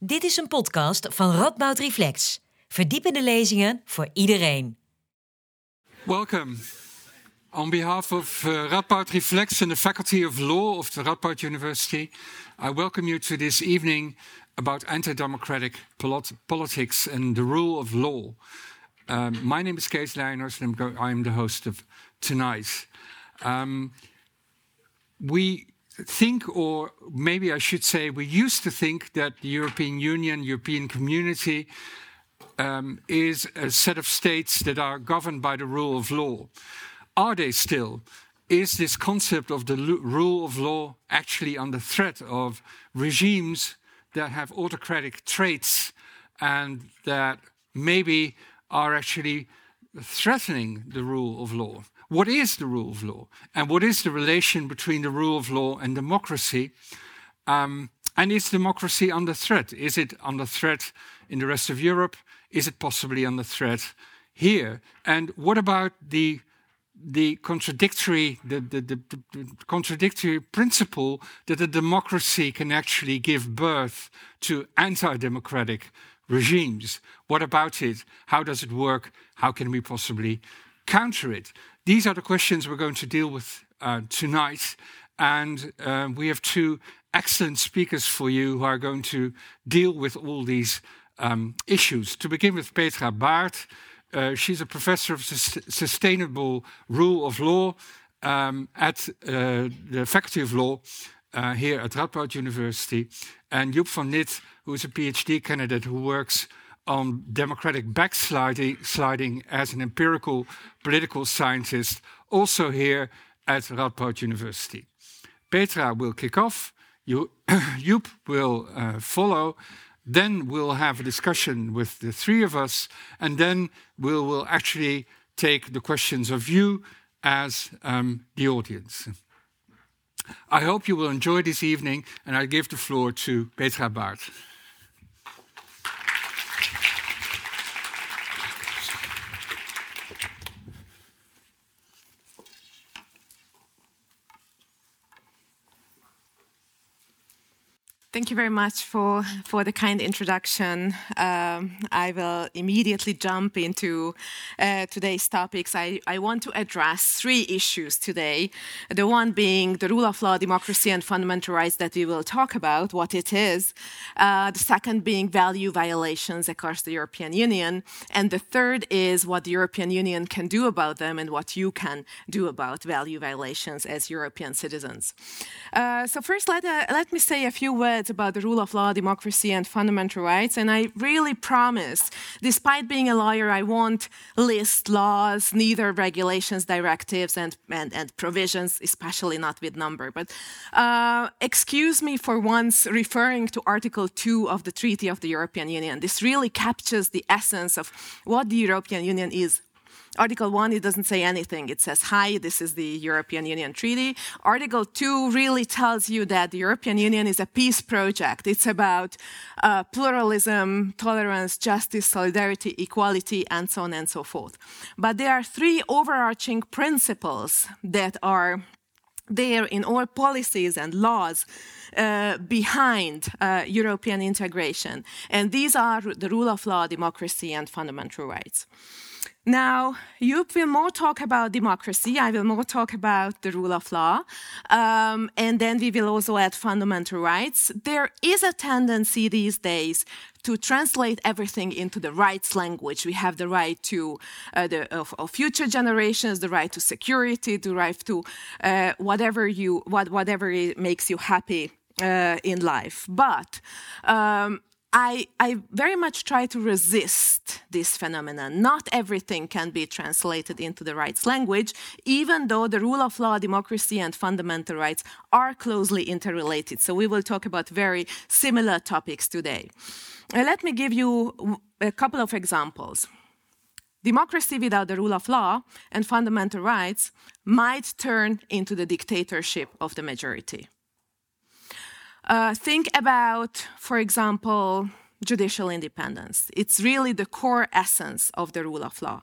Dit is een podcast van Radboud Reflex. Verdiepende lezingen voor iedereen. Welcome. On behalf of uh, Radboud Reflex and the Faculty of Law of the Radboud University, I welcome you to this evening about anti-democratic polit politics and the rule of law. Um, my name is Kees Leiners and I'm the host of tonight. Um, we think, or maybe I should say, we used to think that the European Union, European community, um, is a set of states that are governed by the rule of law. Are they still? Is this concept of the rule of law actually under threat of regimes that have autocratic traits and that maybe are actually threatening the rule of law? What is the rule of law? And what is the relation between the rule of law and democracy? Um, and is democracy under threat? Is it under threat in the rest of Europe? Is it possibly under threat here? And what about the the contradictory the, the, the, the, contradictory principle that a democracy can actually give birth to anti-democratic regimes what about it how does it work how can we possibly counter it these are the questions we're going to deal with uh, tonight. And uh, we have two excellent speakers for you who are going to deal with all these um, issues. To begin with, Petra Bárd. Uh, she's a professor of sus sustainable rule of law um, at uh, the Faculty of Law uh, here at Radboud University. And Joep van Lit, who is a PhD candidate who works on democratic backsliding sliding as an empirical political scientist, also here at Radboud University. Petra will kick off, you, Joep will uh, follow, then we'll have a discussion with the three of us, and then we'll, we'll actually take the questions of you as um, the audience. I hope you will enjoy this evening, and I give the floor to Petra Bárd. Thank you very much for, for the kind introduction. Um, I will immediately jump into uh, today's topics. I, I want to address three issues today. The one being the rule of law, democracy, and fundamental rights that we will talk about, what it is. Uh, the second being value violations across the European Union. And the third is what the European Union can do about them and what you can do about value violations as European citizens. Uh, so, first, let, uh, let me say a few words about the rule of law, democracy, and fundamental rights. And I really promise, despite being a lawyer, I won't list laws, neither regulations, directives, and, and, and provisions, especially not with number. But uh, excuse me for once referring to Article 2 of the Treaty of the European Union. This really captures the essence of what the European Union is Article 1, it doesn't say anything. It says, hi, this is the European Union Treaty. Article 2 really tells you that the European Union is a peace project. It's about uh, pluralism, tolerance, justice, solidarity, equality, and so on and so forth. But there are three overarching principles that are there in all policies and laws uh, behind uh, European integration. And these are the rule of law, democracy, and fundamental rights. Now, you will more talk about democracy. I will more talk about the rule of law. Um, and then we will also add fundamental rights. There is a tendency these days to translate everything into the rights language. We have the right to uh, the of, of, future generations, the right to security, the right to uh, whatever you what, whatever makes you happy uh, in life. But um, I, I very much try to resist this phenomenon. Not everything can be translated into the rights language, even though the rule of law, democracy, and fundamental rights are closely interrelated. So we will talk about very similar topics today. Uh, let me give you a couple of examples. Democracy without the rule of law and fundamental rights might turn into the dictatorship of the majority. Uh, think about, for example, judicial independence. It's really the core essence of the rule of law.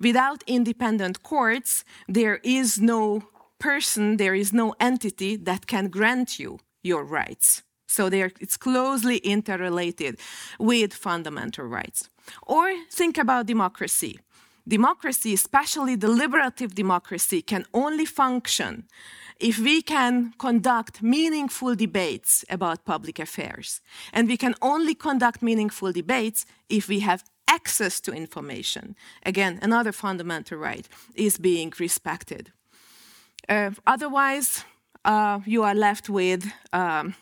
Without independent courts, there is no person, there is no entity that can grant you your rights. So it's closely interrelated with fundamental rights. Or think about democracy. Democracy, especially deliberative democracy, can only function if we can conduct meaningful debates about public affairs. And we can only conduct meaningful debates if we have access to information. Again, another fundamental right is being respected. Uh, otherwise, uh, you are left with um,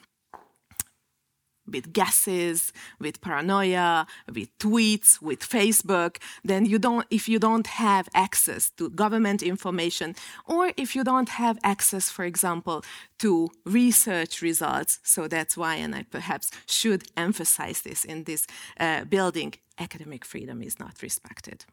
with guesses, with paranoia, with tweets, with Facebook, then you don't, if you don't have access to government information, or if you don't have access, for example, to research results, so that's why, and I perhaps should emphasize this in this uh, building, academic freedom is not respected.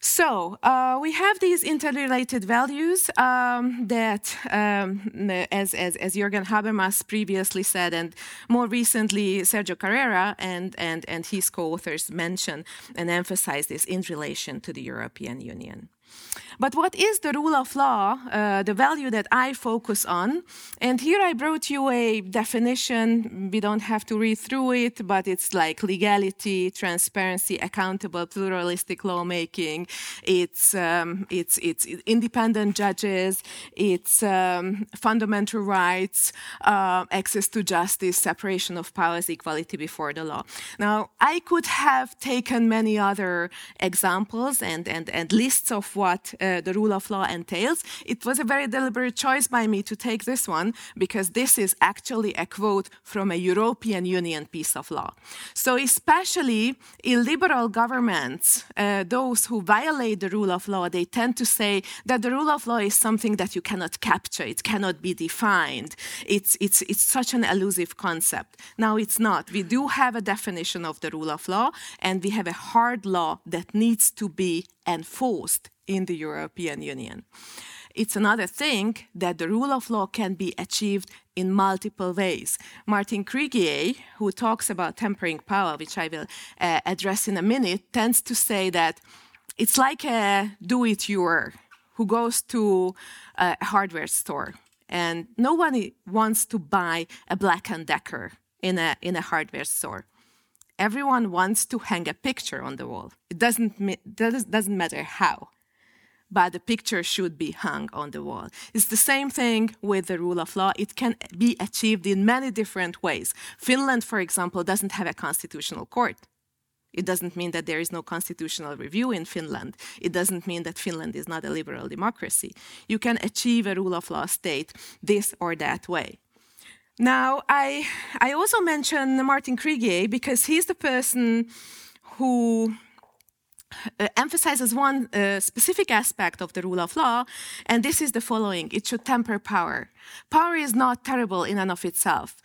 So uh, we have these interrelated values um, that, um, as, as, as Jürgen Habermas previously said, and more recently Sergio Carrera and, and, and his co-authors mention and emphasize this in relation to the European Union. But what is the rule of law, uh, the value that I focus on? And here I brought you a definition. We don't have to read through it, but it's like legality, transparency, accountable, pluralistic lawmaking. It's, um, it's, it's independent judges, it's um, fundamental rights, uh, access to justice, separation of powers, equality before the law. Now, I could have taken many other examples and, and, and lists of what uh, the rule of law entails. It was a very deliberate choice by me to take this one because this is actually a quote from a European Union piece of law. So, especially in liberal governments, uh, those who violate the rule of law, they tend to say that the rule of law is something that you cannot capture, it cannot be defined. It's, it's, it's such an elusive concept. Now, it's not. We do have a definition of the rule of law, and we have a hard law that needs to be enforced in the European Union. It's another thing that the rule of law can be achieved in multiple ways. Martin Krygier, who talks about tempering power, which I will uh, address in a minute, tends to say that it's like a do it yourself who goes to a hardware store and no one wants to buy a Black and Decker in a in a hardware store everyone wants to hang a picture on the wall. It doesn't, doesn't matter how, but the picture should be hung on the wall. It's the same thing with the rule of law. It can be achieved in many different ways. Finland, for example, doesn't have a constitutional court. It doesn't mean that there is no constitutional review in Finland. It doesn't mean that Finland is not a liberal democracy. You can achieve a rule of law state this or that way. Now, I, I also mention Martin Krygier because he's the person who uh, emphasizes one uh, specific aspect of the rule of law, and this is the following it should temper power. Power is not terrible in and of itself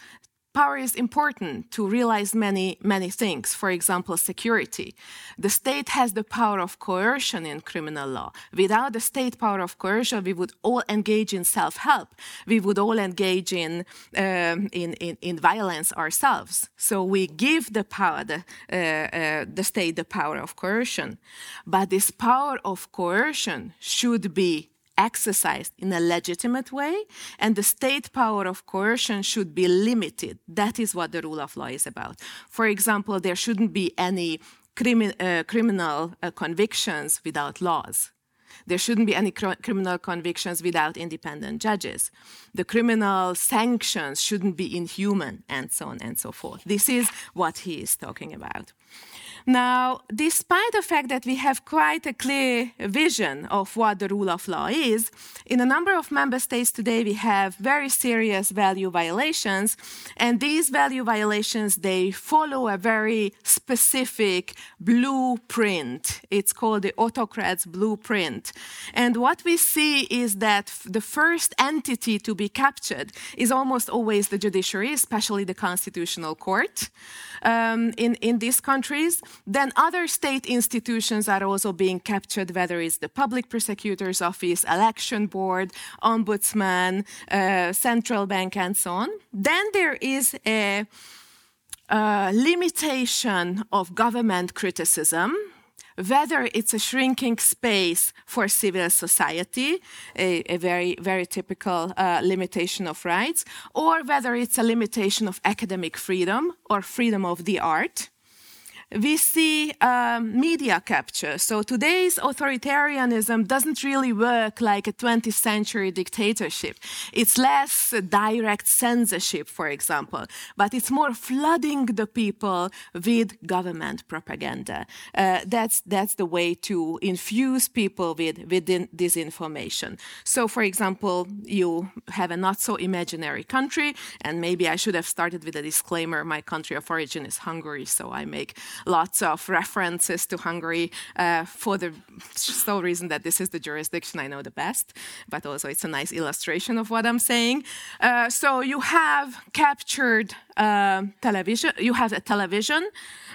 power is important to realize many, many things. For example, security. The state has the power of coercion in criminal law. Without the state power of coercion, we would all engage in self-help. We would all engage in, um, in, in, in, violence ourselves. So we give the power, the, uh, uh, the state the power of coercion. But this power of coercion should be exercised in a legitimate way, and the state power of coercion should be limited. That is what the rule of law is about. For example, there shouldn't be any crimi- uh, criminal uh, convictions without laws. There shouldn't be any cr- criminal convictions without independent judges. The criminal sanctions shouldn't be inhuman, and so on and so forth. This is what he is talking about. Now, despite the fact that we have quite a clear vision of what the rule of law is, in a number of member states today we have very serious value violations, and these value violations they follow a very specific blueprint. It's called the autocrat's blueprint. And what we see is that the first entity to be captured is almost always the judiciary, especially the constitutional court um, in, in these countries. Then other state institutions are also being captured, whether it's the public prosecutor's office, election board, ombudsman, uh, central bank, and so on. Then there is a, a limitation of government criticism whether it's a shrinking space for civil society, a, a very, very typical uh, limitation of rights, or whether it's a limitation of academic freedom or freedom of the art we see um, media capture. So today's authoritarianism doesn't really work like a 20th century dictatorship. It's less direct censorship, for example, but it's more flooding the people with government propaganda. Uh, that's, that's the way to infuse people with, with disinformation. So, for example, you have a not so imaginary country, and maybe I should have started with a disclaimer my country of origin is Hungary, so I make lots of references to Hungary uh, for the sole reason that this is the jurisdiction I know the best, but also it's a nice illustration of what I'm saying. Uh, so you have captured uh, television, you have a television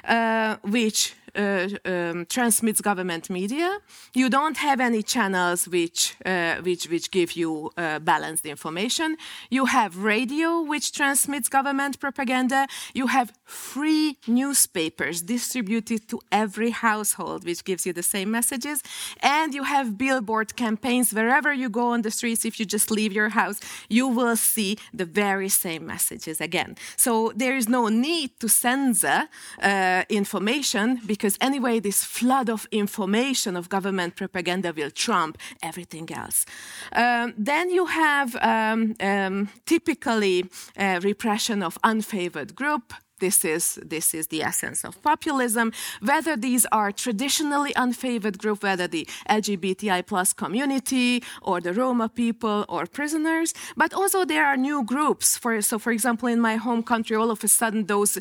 uh, which um, transmits government media. You don't have any channels which uh, which which give you uh, balanced information. You have radio which transmits government propaganda. You have free newspapers distributed to every household, which gives you the same messages. And you have billboard campaigns wherever you go on the streets. If you just leave your house, you will see the very same messages again. So there is no need to censor uh, information because because anyway, this flood of information of government propaganda will trump everything else. Um, then you have um, um, typically uh, repression of unfavored group, this is, this is the essence of populism. Whether these are traditionally unfavored group, whether the LGBTI plus community or the Roma people or prisoners, but also there are new groups. For, so, for example, in my home country, all of a sudden those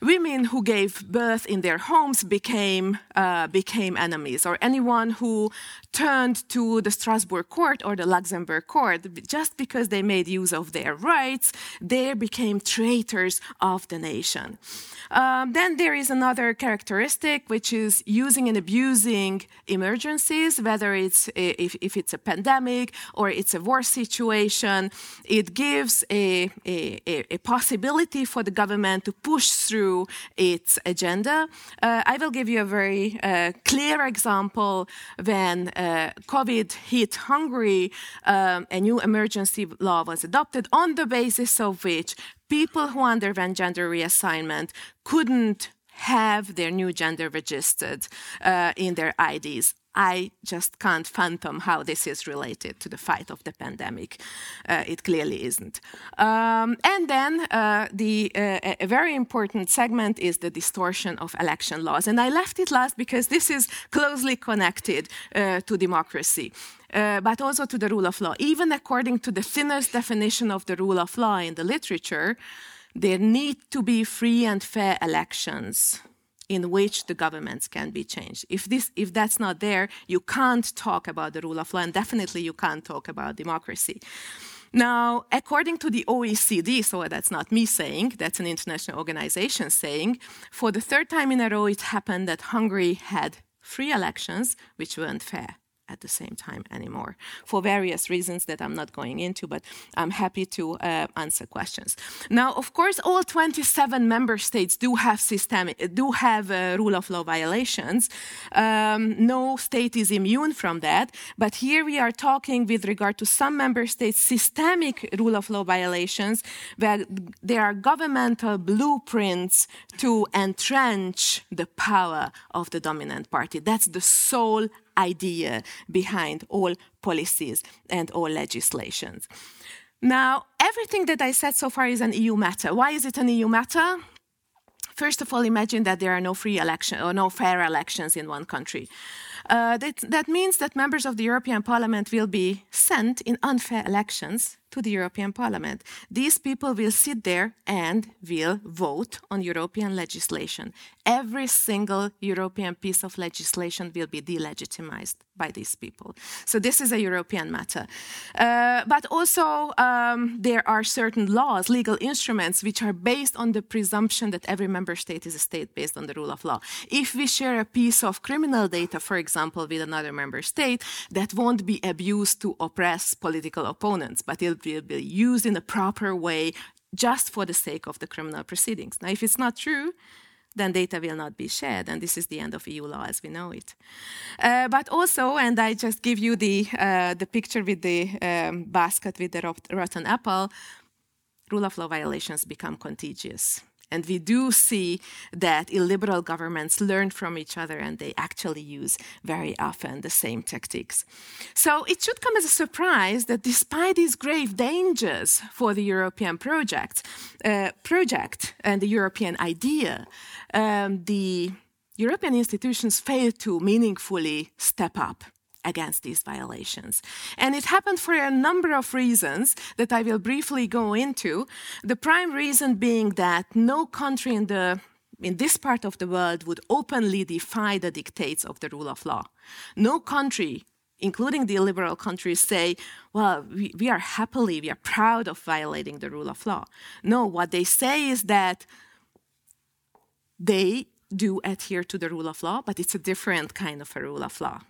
women who gave birth in their homes became, uh, became enemies, or anyone who turned to the Strasbourg court or the Luxembourg court just because they made use of their rights, they became traitors of the nation. Um, then there is another characteristic, which is using and abusing emergencies, whether it's if, if, it's a pandemic or it's a war situation. It gives a, a, a possibility for the government to push through its agenda. Uh, I will give you a very uh, clear example when uh, COVID hit Hungary, um, a new emergency law was adopted on the basis of which people who underwent gender reassignment couldn't have their new gender registered uh, in their IDs. I just can't fathom how this is related to the fight of the pandemic. Uh, it clearly isn't. Um, and then uh, the uh, a very important segment is the distortion of election laws. And I left it last because this is closely connected uh, to democracy. Uh, but also to the rule of law. Even according to the thinnest definition of the rule of law in the literature, there need to be free and fair elections in which the governments can be changed. If, this, if that's not there, you can't talk about the rule of law, and definitely you can't talk about democracy. Now, according to the OECD, so that's not me saying, that's an international organization saying, for the third time in a row, it happened that Hungary had free elections, which weren't fair at the same time anymore for various reasons that I'm not going into, but I'm happy to uh, answer questions. Now, of course, all 27 member states do have systemic, do have uh, rule of law violations. Um, no state is immune from that, but here we are talking with regard to some member states systemic rule of law violations where there are governmental blueprints to entrench the power of the dominant party. That's the sole idea behind all policies and all legislations. Now, everything that I said so far is an EU matter. Why is it an EU matter? First of all, imagine that there are no free elections or no fair elections in one country. Uh, that, that means that members of the European Parliament will be sent in unfair elections to the European Parliament. These people will sit there and will vote on European legislation. Every single European piece of legislation will be delegitimized by these people. So this is a European matter. Uh, but also, um, there are certain laws, legal instruments, which are based on the presumption that every member state is a state based on the rule of law. If we share a piece of criminal data, for example, with another member state, that won't be abused to oppress political opponents, but it will be used in a proper way just for the sake of the criminal proceedings. Now, if it's not true, then data will not be shared, and this is the end of EU law as we know it. Uh, but also, and I just give you the uh, the picture with the um, basket with the rot- rotten apple. Rule of law violations become contagious. And we do see that illiberal governments learn from each other and they actually use very often the same tactics. So it should come as a surprise that despite these grave dangers for the European project, uh, project and the European idea, um, the European institutions fail to meaningfully step up against these violations. And it happened for a number of reasons that I will briefly go into. The prime reason being that no country in the in this part of the world would openly defy the dictates of the rule of law. No country including the liberal countries, say, well, we, we, are happily, we are proud of violating the rule of law. No, what they say is that they do adhere to the rule of law, but it's a different kind of a rule of law.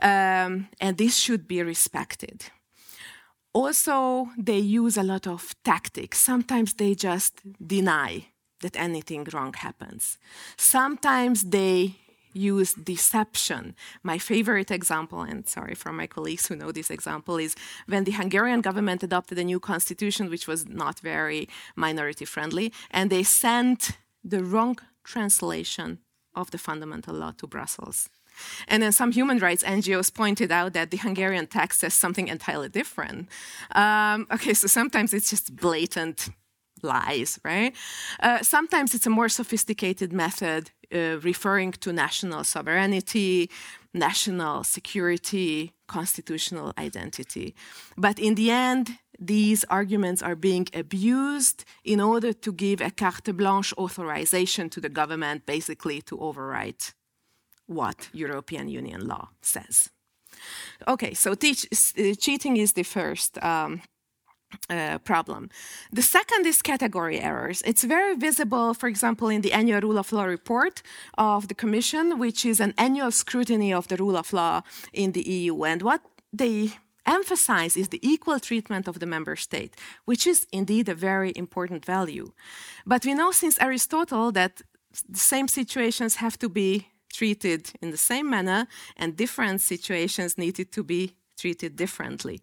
Um, and this should be respected. Also, they use a lot of tactics. Sometimes they just deny that anything wrong happens. Sometimes they use deception. My favorite example, and sorry for my colleagues who know this example, is when the Hungarian government adopted a new constitution, which was not very minority friendly, and they sent the wrong translation of the fundamental law to Brussels. And then some human rights NGOs pointed out that the Hungarian text says something entirely different. Um, okay, so sometimes it's just blatant lies, right? Uh, sometimes it's a more sophisticated method uh, referring to national sovereignty, national security, constitutional identity. But in the end, these arguments are being abused in order to give a carte blanche authorization to the government, basically to overwrite what European Union law says. Okay, so teach, uh, cheating is the first um, uh, problem. The second is category errors. It's very visible, for example, in the annual rule of law report of the Commission, which is an annual scrutiny of the rule of law in the EU. And what they emphasize is the equal treatment of the member state, which is indeed a very important value. But we know since Aristotle that the same situations have to be treated in the same manner, and different situations needed to be treated differently.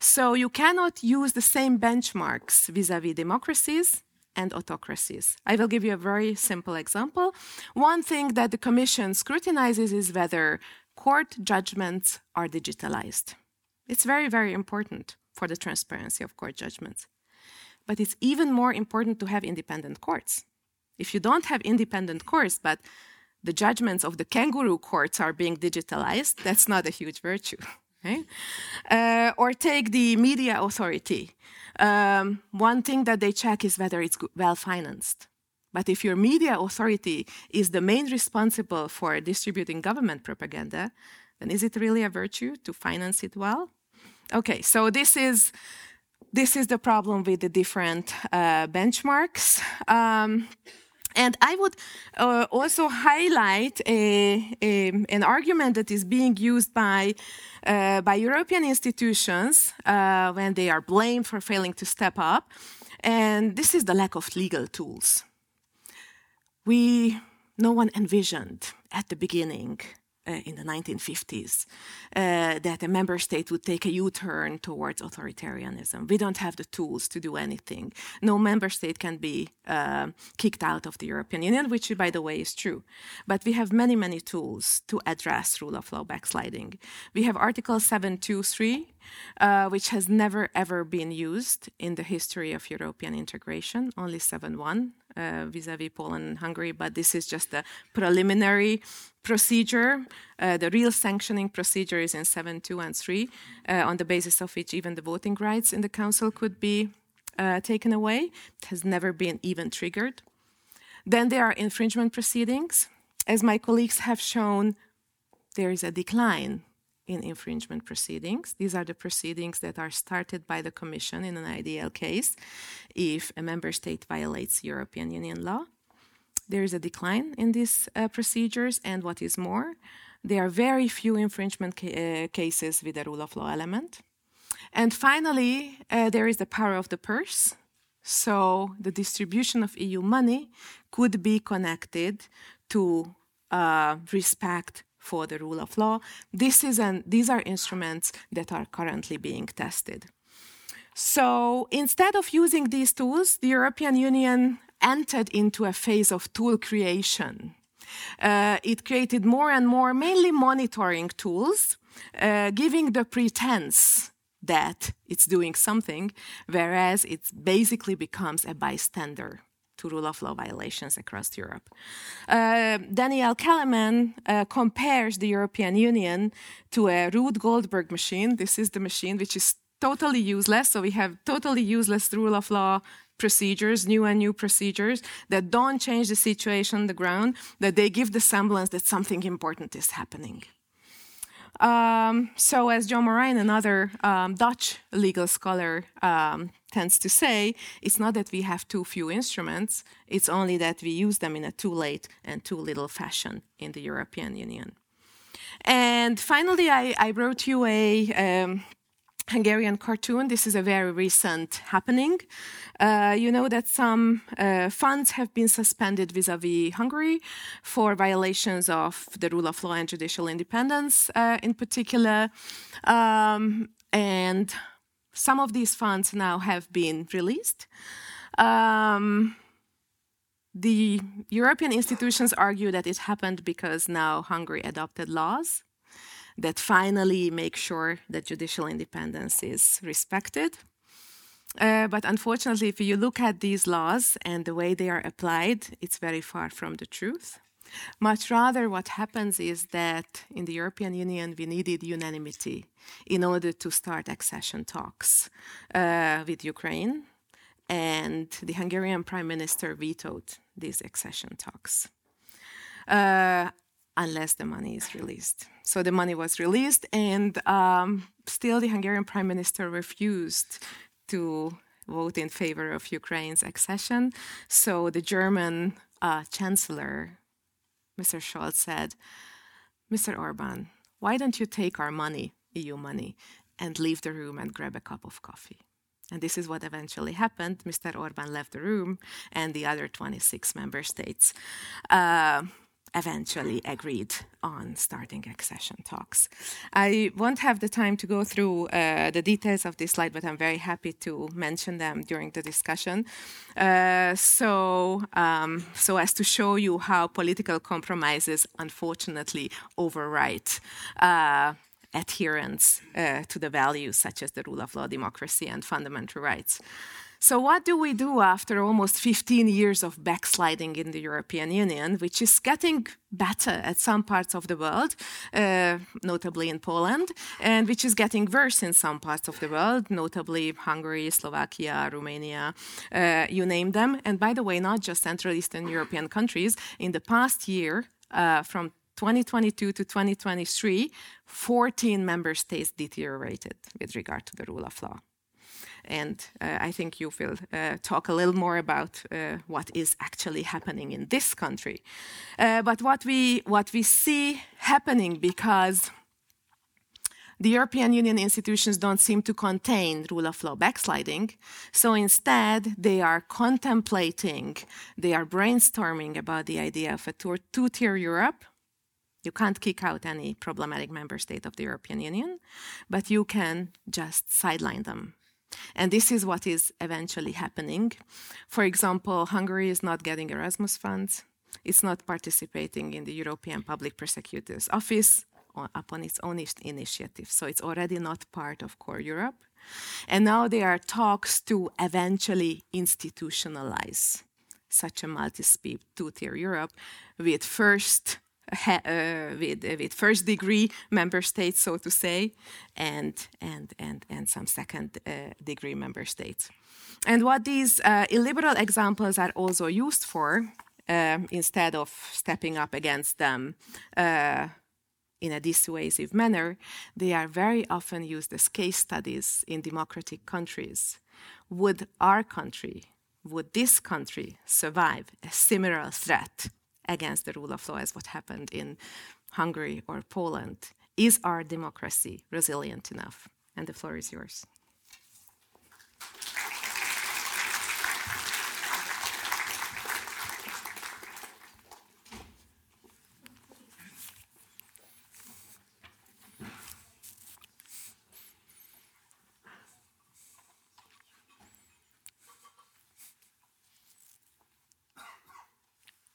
So you cannot use the same benchmarks vis a vis democracies and autocracies. I will give you a very simple example. One thing that the Commission scrutinizes is whether court judgments are digitalized. It's very, very important for the transparency of court judgments. But it's even more important to have independent courts. If you don't have independent courts, but the judgments of the kangaroo courts are being digitalized, that's not a huge virtue. Uh, or take the media authority. Um, one thing that they check is whether it's well financed. But if your media authority is the main responsible for distributing government propaganda, then is it really a virtue to finance it well? Okay, so this is this is the problem with the different uh, benchmarks. Um, and I would uh, also highlight a, a, an argument that is being used by, uh, by European institutions uh, when they are blamed for failing to step up. And this is the lack of legal tools. We, no one envisioned at the beginning uh, in the 1950s uh, that a member state would take a U-turn towards authoritarianism. We don't have the tools to do anything. No member state can be uh, kicked out of the European Union, which, by the way, is true. But we have many, many tools to address rule of law backsliding. We have Article 723, uh, which has never ever been used in the history of European integration, only 7.1 uh, vis-à-vis Poland and Hungary, but this is just a preliminary procedure. Uh, the real sanctioning procedure is in 7 2 and 3, uh, on the basis of which even the voting rights in the Council could be uh, taken away. It has never been even triggered. Then there are infringement proceedings. As my colleagues have shown, there is a decline in infringement proceedings. These are the proceedings that are started by the Commission in an ideal case if a member state violates European Union law. There is a decline in these uh, procedures, and what is more, there are very few infringement ca- uh, cases with a rule of law element. And finally, uh, there is the power of the purse. So the distribution of EU money could be connected to uh, respect for the rule of law. This is an, these are instruments that are currently being tested. So instead of using these tools, the European Union entered into a phase of tool creation. Uh, it created more and more, mainly monitoring tools, uh, giving the pretense that it's doing something, whereas it basically becomes a bystander to rule of law violations across Europe. Uh, Daniel Kelemen uh, compares the European Union to a Rube Goldberg machine. This is the machine which is totally useless. So we have totally useless rule of law procedures, new and new procedures that don't change the situation on the ground, that they give the semblance that something important is happening. Um, so, as John Morijn, another um, Dutch legal scholar, um, tends to say, it's not that we have too few instruments, it's only that we use them in a too late and too little fashion in the European Union. And finally, I, I wrote you a um, Hungarian cartoon. This is a very recent happening. Uh, you know that some uh, funds have been suspended vis a vis Hungary for violations of the rule of law and judicial independence, uh, in particular. Um, and some of these funds now have been released. Um, the European institutions argue that it happened because now Hungary adopted laws that finally make sure that judicial independence is respected. Uh, but unfortunately, if you look at these laws and the way they are applied, it's very far from the truth. Much rather, what happens is that in the European Union, we needed unanimity in order to start accession talks uh, with Ukraine. And the Hungarian prime minister vetoed these accession talks. Uh, unless the money is released. So the money was released, and um, still the Hungarian prime minister refused to vote in favor of Ukraine's accession. So the German uh, chancellor, Mr. Scholz, said, Mr. Orban, why don't you take our money, EU money, and leave the room and grab a cup of coffee? And this is what eventually happened. Mr. Orban left the room, and the other 26 member states uh, eventually agreed on starting accession talks. I won't have the time to go through uh, the details of this slide, but I'm very happy to mention them during the discussion. Uh, so, um, so as to show you how political compromises unfortunately overwrite. Uh, adherence uh, to the values such as the rule of law, democracy, and fundamental rights. So, what do we do after almost 15 years of backsliding in the European Union, which is getting better at some parts of the world, uh, notably in Poland, and which is getting worse in some parts of the world, notably Hungary, Slovakia, Romania, uh, you name them. And by the way, not just Central Eastern European countries. In the past year, uh, from 2022 to 2023, 14 member states deteriorated with regard to the rule of law. And uh, I think you will uh, talk a little more about uh, what is actually happening in this country. But what we, what we see happening because the European Union institutions don't seem to contain rule of law backsliding. So instead, they are contemplating, they are brainstorming about the idea of a two tier Europe. You can't kick out any problematic member state of the European Union, but you can just sideline them and this is what is eventually happening. For example, Hungary is not getting Erasmus funds, it's not participating in the European Public Prosecutor's Office upon its own initiative. So it's already not part of core Europe. And now there are talks to eventually institutionalize such a multi-speed two-tier Europe with first uh, with, uh, with first degree member states, so to say, and, and, and, and some second uh, degree member states. And what these uh, illiberal examples are also used for, um, instead of stepping up against them uh, in a dissuasive manner, they are very often used as case studies in democratic countries. Would our country, would this country survive a similar threat against the rule of law as what happened in Hungary or Poland. Is our democracy resilient enough? And the floor is yours.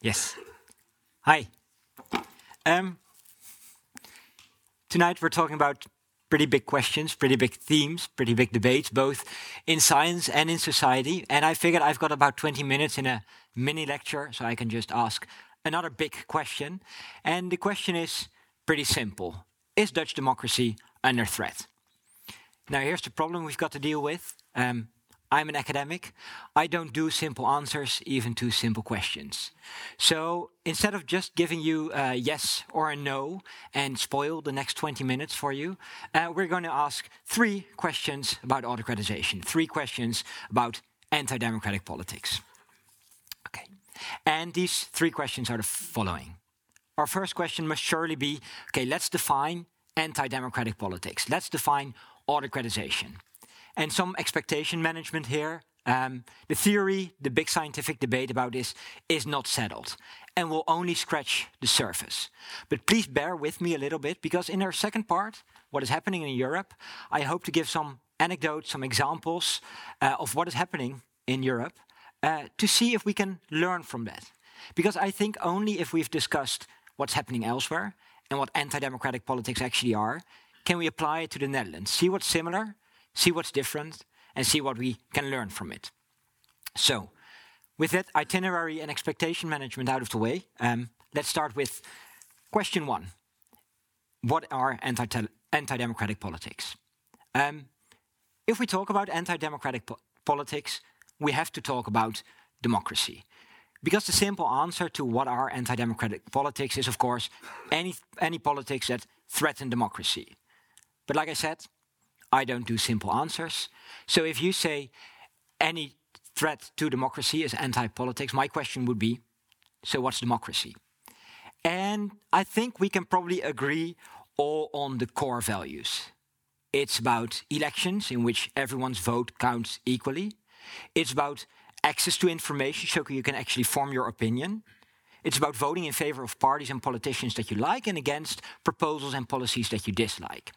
Yes. Hi. Um, tonight we're talking about pretty big questions, pretty big themes, pretty big debates, both in science and in society. And I figured I've got about 20 minutes in a mini lecture, so I can just ask another big question. And the question is pretty simple Is Dutch democracy under threat? Now, here's the problem we've got to deal with. Um, I'm an academic. I don't do simple answers, even to simple questions. So instead of just giving you a yes or a no and spoil the next 20 minutes for you, uh, we're going to ask three questions about autocratization, three questions about anti democratic politics. Okay. And these three questions are the following. Our first question must surely be okay, let's define anti democratic politics, let's define autocratization and some expectation management here. Um, the theory, the big scientific debate about this is not settled and will only scratch the surface. But please bear with me a little bit because in our second part, what is happening in Europe, I hope to give some anecdotes, some examples uh, of what is happening in Europe uh, to see if we can learn from that. Because I think only if we've discussed what's happening elsewhere and what anti democratic politics actually are, can we apply it to the Netherlands, see what's similar see what's different, and see what we can learn from it. So, with that itinerary and expectation management out of the way, um, let's start with question one What are anti democratic politics? Um, if we talk about anti democratic po politics, we have to talk about democracy. Because the simple answer to what are anti democratic politics is, of course, any, any politics that threaten democracy. But like I said, I don't do simple answers. So if you say any threat to democracy is anti politics, my question would be so what's democracy? And I think we can probably agree all on the core values. It's about elections in which everyone's vote counts equally. It's about access to information so you can actually form your opinion. It's about voting in favor of parties and politicians that you like and against proposals and policies that you dislike.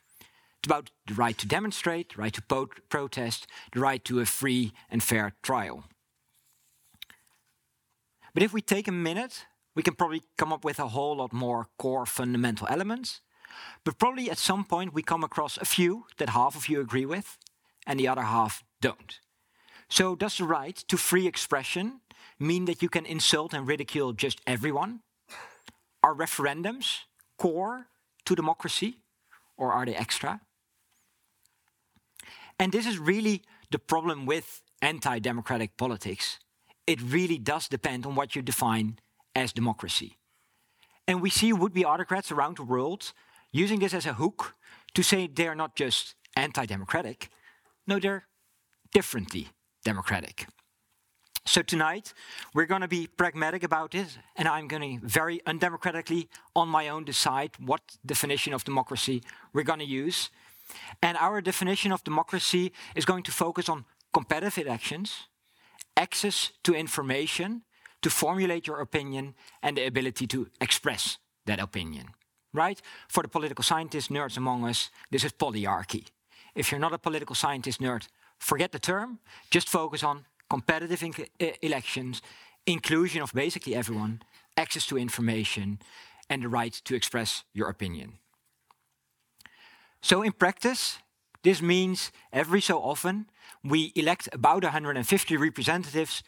It's about the right to demonstrate, the right to protest, the right to a free and fair trial. But if we take a minute, we can probably come up with a whole lot more core fundamental elements. But probably at some point we come across a few that half of you agree with and the other half don't. So, does the right to free expression mean that you can insult and ridicule just everyone? Are referendums core to democracy or are they extra? And this is really the problem with anti democratic politics. It really does depend on what you define as democracy. And we see would be autocrats around the world using this as a hook to say they're not just anti democratic, no, they're differently democratic. So tonight, we're going to be pragmatic about this, and I'm going to very undemocratically, on my own, decide what definition of democracy we're going to use. And our definition of democracy is going to focus on competitive elections, access to information, to formulate your opinion, and the ability to express that opinion. Right? For the political scientist nerds among us, this is polyarchy. If you're not a political scientist nerd, forget the term, just focus on competitive elections, inclusion of basically everyone, access to information, and the right to express your opinion. So in practice, this means every so often we elect about 150 representatives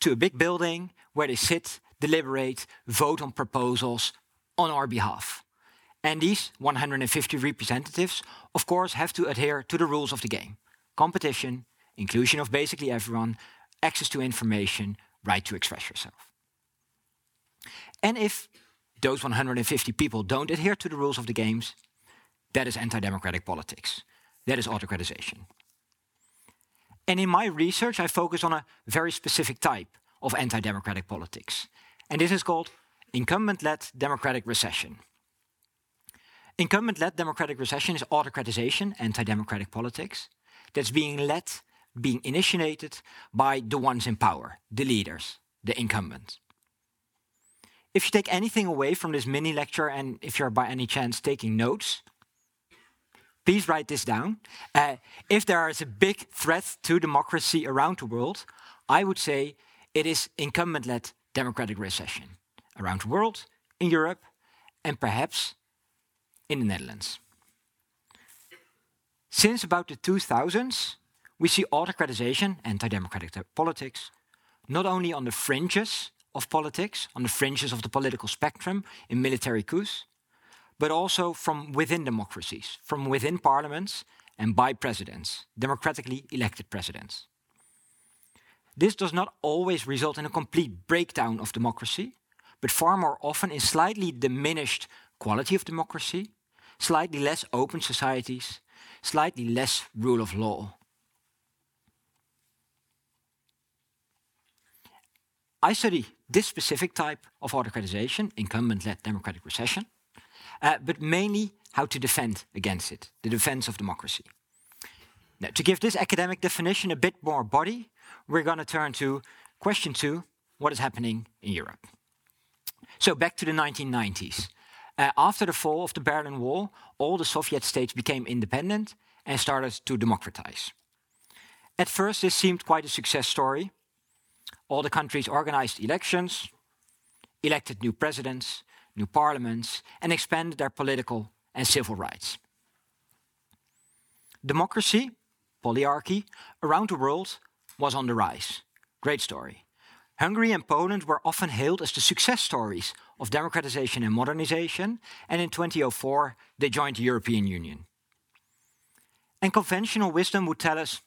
to a big building where they sit, deliberate, vote on proposals on our behalf. And these 150 representatives, of course, have to adhere to the rules of the game competition, inclusion of basically everyone, access to information, right to express yourself. And if those 150 people don't adhere to the rules of the games, that is anti democratic politics. That is autocratization. And in my research, I focus on a very specific type of anti democratic politics. And this is called incumbent led democratic recession. Incumbent led democratic recession is autocratization, anti democratic politics, that's being led, being initiated by the ones in power, the leaders, the incumbents. If you take anything away from this mini lecture, and if you're by any chance taking notes, please write this down. Uh, if there is a big threat to democracy around the world, I would say it is incumbent led democratic recession. around the world, in Europe, and perhaps in the Netherlands. Since about the 2000s, we see autocratization, and anti democratic politics, not only on the fringes of politics, on the fringes of the political spectrum in military coups, but also from within democracies, from within parliaments and by presidents, democratically elected presidents. This does not always result in a complete breakdown of democracy, but far more often in slightly diminished quality of democracy, slightly less open societies, slightly less rule of law. I study this specific type of autocratization, incumbent led democratic recession, uh, but mainly how to defend against it, the defense of democracy. Now, to give this academic definition a bit more body, we're going to turn to question two what is happening in Europe? So, back to the 1990s. Uh, after the fall of the Berlin Wall, all the Soviet states became independent and started to democratize. At first, this seemed quite a success story. All the countries organized elections, elected new presidents, new parliaments, and expanded their political and civil rights. Democracy, polyarchy, around the world was on the rise. Great story. Hungary and Poland were often hailed as the success stories of democratization and modernization, and in 2004 they joined the European Union. And conventional wisdom would tell us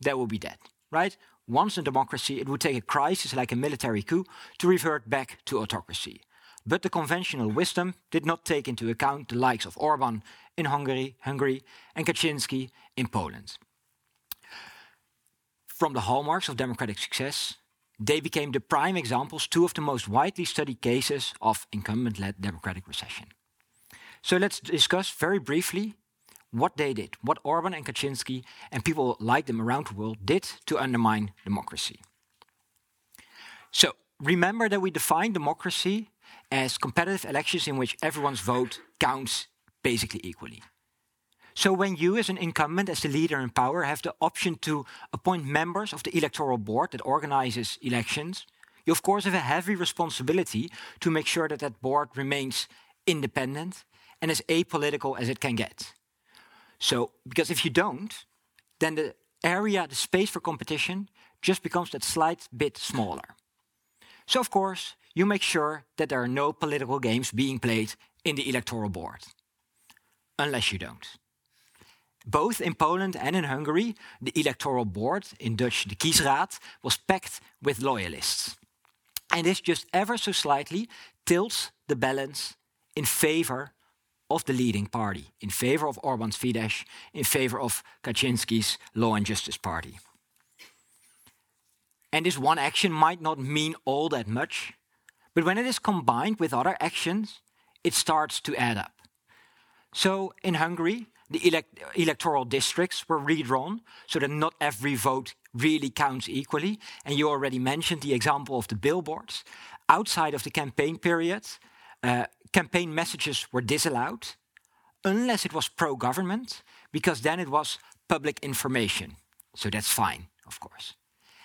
that will be dead, right? Once in democracy, it would take a crisis like a military coup to revert back to autocracy. But the conventional wisdom did not take into account the likes of Orban in Hungary, Hungary and Kaczynski in Poland. From the hallmarks of democratic success, they became the prime examples, two of the most widely studied cases of incumbent led democratic recession. So let's discuss very briefly what they did, what Orban and Kaczynski and people like them around the world did to undermine democracy. So remember that we define democracy as competitive elections in which everyone's vote counts basically equally. So when you, as an incumbent, as the leader in power, have the option to appoint members of the electoral board that organizes elections, you of course have a heavy responsibility to make sure that that board remains independent and as apolitical as it can get. So, because if you don't, then the area, the space for competition just becomes that slight bit smaller. So, of course, you make sure that there are no political games being played in the electoral board. Unless you don't both in Poland and in Hungary, the electoral board, in Dutch the kiesraad, was packed with loyalists. And this just ever so slightly tilts the balance in favor of the leading party, in favor of Orban's Fidesz, in favor of Kaczynski's Law and Justice Party. And this one action might not mean all that much, but when it is combined with other actions, it starts to add up. So in Hungary, the elect electoral districts were redrawn so that not every vote really counts equally. And you already mentioned the example of the billboards. Outside of the campaign period, uh, campaign messages were disallowed unless it was pro government, because then it was public information. So that's fine, of course.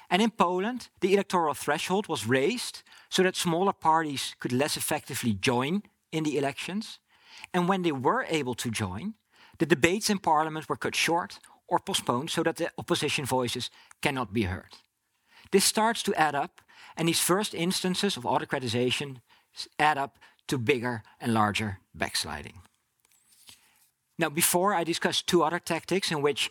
And in Poland, the electoral threshold was raised so that smaller parties could less effectively join in the elections. And when they were able to join, the debates in parliament were cut short or postponed so that the opposition voices cannot be heard. This starts to add up, and these first instances of autocratization add up to bigger and larger backsliding. Now, before I discuss two other tactics in which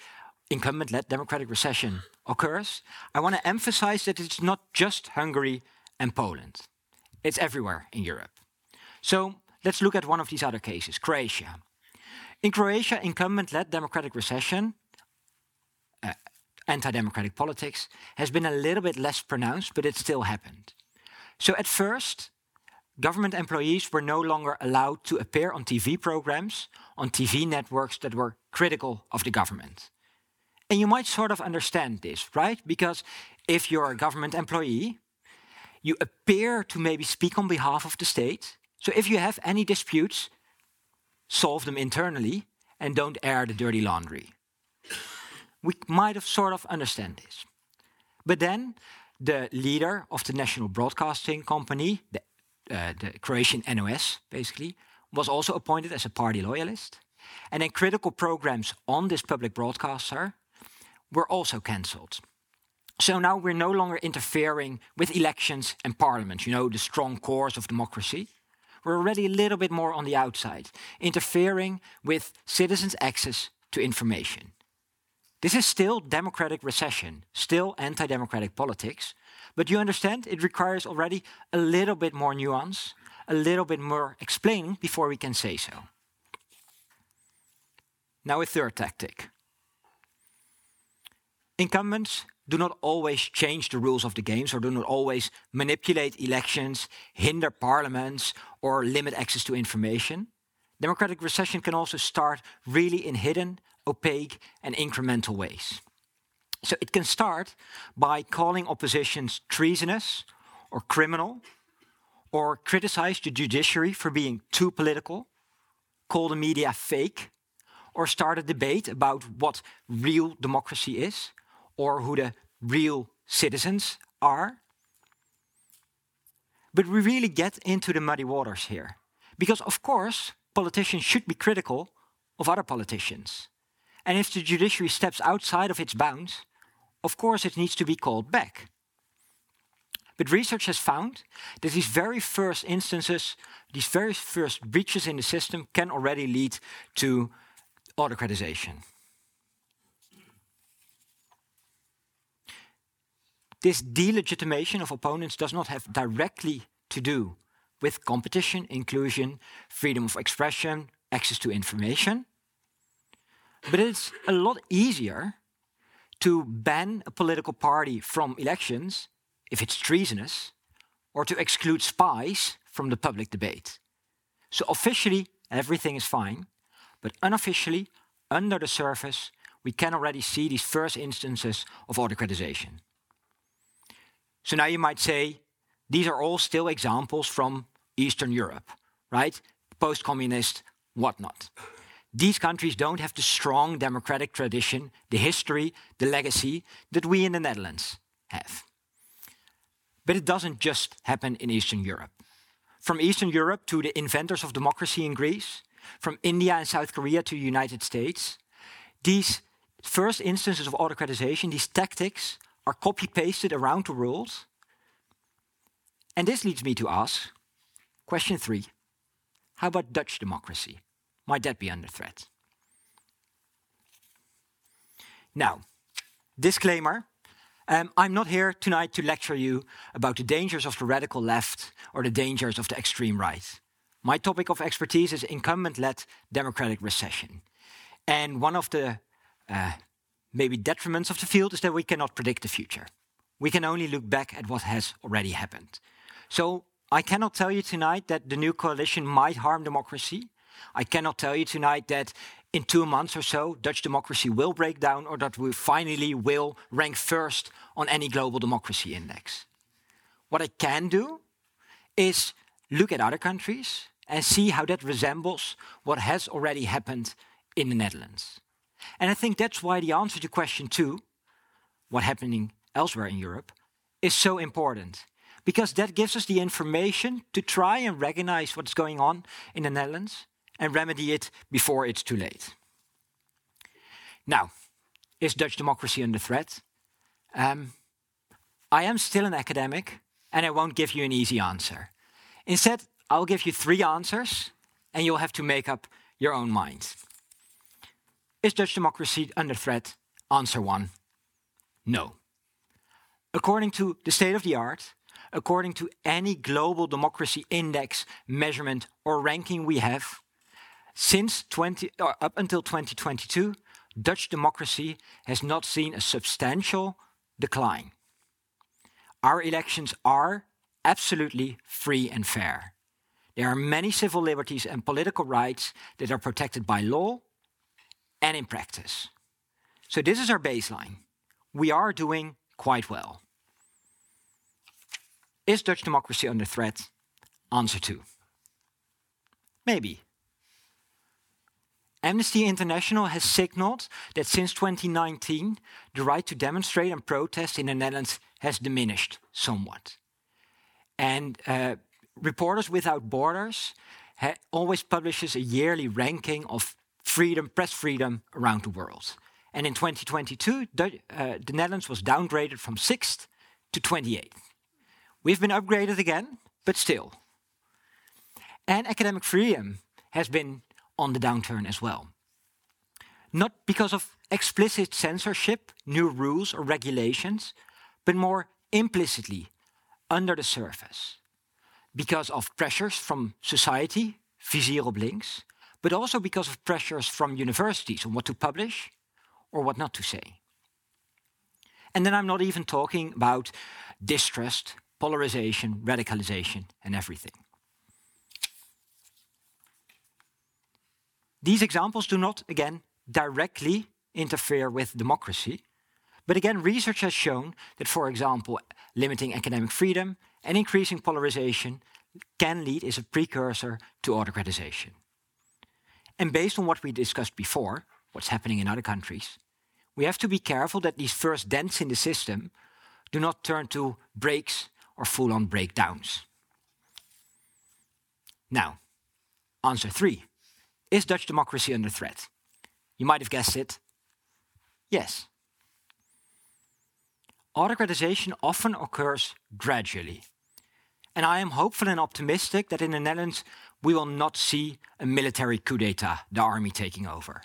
incumbent led democratic recession occurs, I want to emphasize that it's not just Hungary and Poland, it's everywhere in Europe. So let's look at one of these other cases Croatia. In Croatia, incumbent led democratic recession, uh, anti democratic politics, has been a little bit less pronounced, but it still happened. So at first, government employees were no longer allowed to appear on TV programs, on TV networks that were critical of the government. And you might sort of understand this, right? Because if you're a government employee, you appear to maybe speak on behalf of the state. So if you have any disputes, solve them internally and don't air the dirty laundry. We might have sort of understand this. But then the leader of the national broadcasting company, the uh, the Croatian NOS, basically, was also appointed as a party loyalist. And then critical programs on this public broadcaster were also cancelled. So now we're no longer interfering with elections and parliament, you know, the strong cores of democracy. We're already a little bit more on the outside, interfering with citizens' access to information. This is still democratic recession, still anti democratic politics, but you understand it requires already a little bit more nuance, a little bit more explaining before we can say so. Now, a third tactic. Incumbents do not always change the rules of the games or do not always manipulate elections, hinder parliaments, or limit access to information. Democratic recession can also start really in hidden, opaque, and incremental ways. So it can start by calling oppositions treasonous or criminal, or criticize the judiciary for being too political, call the media fake, or start a debate about what real democracy is, or who the real citizens are. But we really get into the muddy waters here. Because, of course, politicians should be critical of other politicians. And if the judiciary steps outside of its bounds, of course it needs to be called back. But research has found that these very first instances, these very first breaches in the system, can already lead to autocratization. This delegitimation of opponents does not have directly to do with competition, inclusion, freedom of expression, access to information. But it's a lot easier to ban a political party from elections if it's treasonous, or to exclude spies from the public debate. So officially, everything is fine, but unofficially, under the surface, we can already see these first instances of autocratization. So now you might say, these are all still examples from Eastern Europe, right? Post communist, whatnot. These countries don't have the strong democratic tradition, the history, the legacy that we in the Netherlands have. But it doesn't just happen in Eastern Europe. From Eastern Europe to the inventors of democracy in Greece, from India and South Korea to the United States, these first instances of autocratization, these tactics, are copy pasted around the world. And this leads me to ask question three How about Dutch democracy? Might that be under threat? Now, disclaimer um, I'm not here tonight to lecture you about the dangers of the radical left or the dangers of the extreme right. My topic of expertise is incumbent led democratic recession. And one of the uh, maybe detriments of the field is that we cannot predict the future. We can only look back at what has already happened. So I cannot tell you tonight that the new coalition might harm democracy. I cannot tell you tonight that in two months or so, Dutch democracy will break down or that we finally will rank first on any global democracy index. What I can do is look at other countries and see how that resembles what has already happened in the Netherlands. And I think that's why the answer to question two, what happening elsewhere in Europe, is so important. Because that gives us the information to try and recognize what's going on in the Netherlands and remedy it before it's too late. Now, is Dutch democracy under threat? Um, I am still an academic, and I won't give you an easy answer. Instead, I'll give you three answers, and you'll have to make up your own mind. Is Dutch democracy under threat? Answer one no. According to the state of the art, according to any global democracy index measurement or ranking we have, since 20, or up until 2022, Dutch democracy has not seen a substantial decline. Our elections are absolutely free and fair. There are many civil liberties and political rights that are protected by law and in practice. So, this is our baseline. We are doing quite well. Is Dutch democracy under threat? Answer two. Maybe. Amnesty International has signaled that since 2019, the right to demonstrate and protest in the Netherlands has diminished somewhat. And uh, Reporters Without Borders always publishes a yearly ranking of freedom, press freedom around the world. And in 2022, the, uh, the Netherlands was downgraded from 6th to 28th. We've been upgraded again, but still. And academic freedom has been on the downturn as well. Not because of explicit censorship, new rules, or regulations, but more implicitly under the surface because of pressures from society, vizier op links, but also because of pressures from universities on what to publish or what not to say. And then I'm not even talking about distrust, polarization, radicalization, and everything. These examples do not, again, directly interfere with democracy. But again, research has shown that, for example, limiting academic freedom and increasing polarization can lead as a precursor to autocratization. And based on what we discussed before, what's happening in other countries, we have to be careful that these first dents in the system do not turn to breaks or full on breakdowns. Now, answer three Is Dutch democracy under threat? You might have guessed it. Yes. Autocratization often occurs gradually. And I am hopeful and optimistic that in the Netherlands we will not see a military coup d'etat, the army taking over.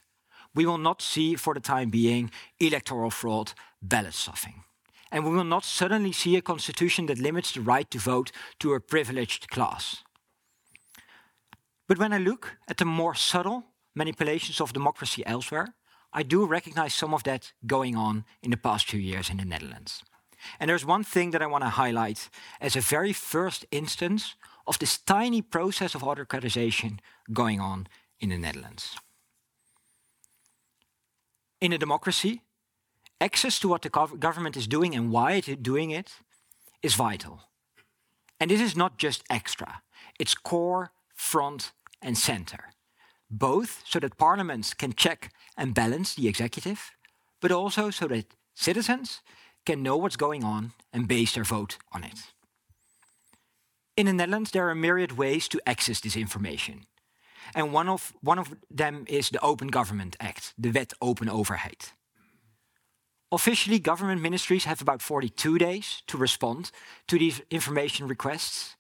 We will not see, for the time being, electoral fraud, ballot stuffing. And we will not suddenly see a constitution that limits the right to vote to a privileged class. But when I look at the more subtle manipulations of democracy elsewhere, I do recognize some of that going on in the past few years in the Netherlands. And there's one thing that I want to highlight as a very first instance of this tiny process of autocratization going on in the Netherlands. In a democracy, access to what the government is doing and why it is doing it is vital. And this is not just extra, it's core, front, and center. Both so that parliaments can check and balance the executive, but also so that citizens can know what's going on and base their vote on it. In the Netherlands, there are myriad ways to access this information. And one of, one of them is the Open Government Act, the Wet Open Overheid. Officially, government ministries have about 42 days to respond to these information requests.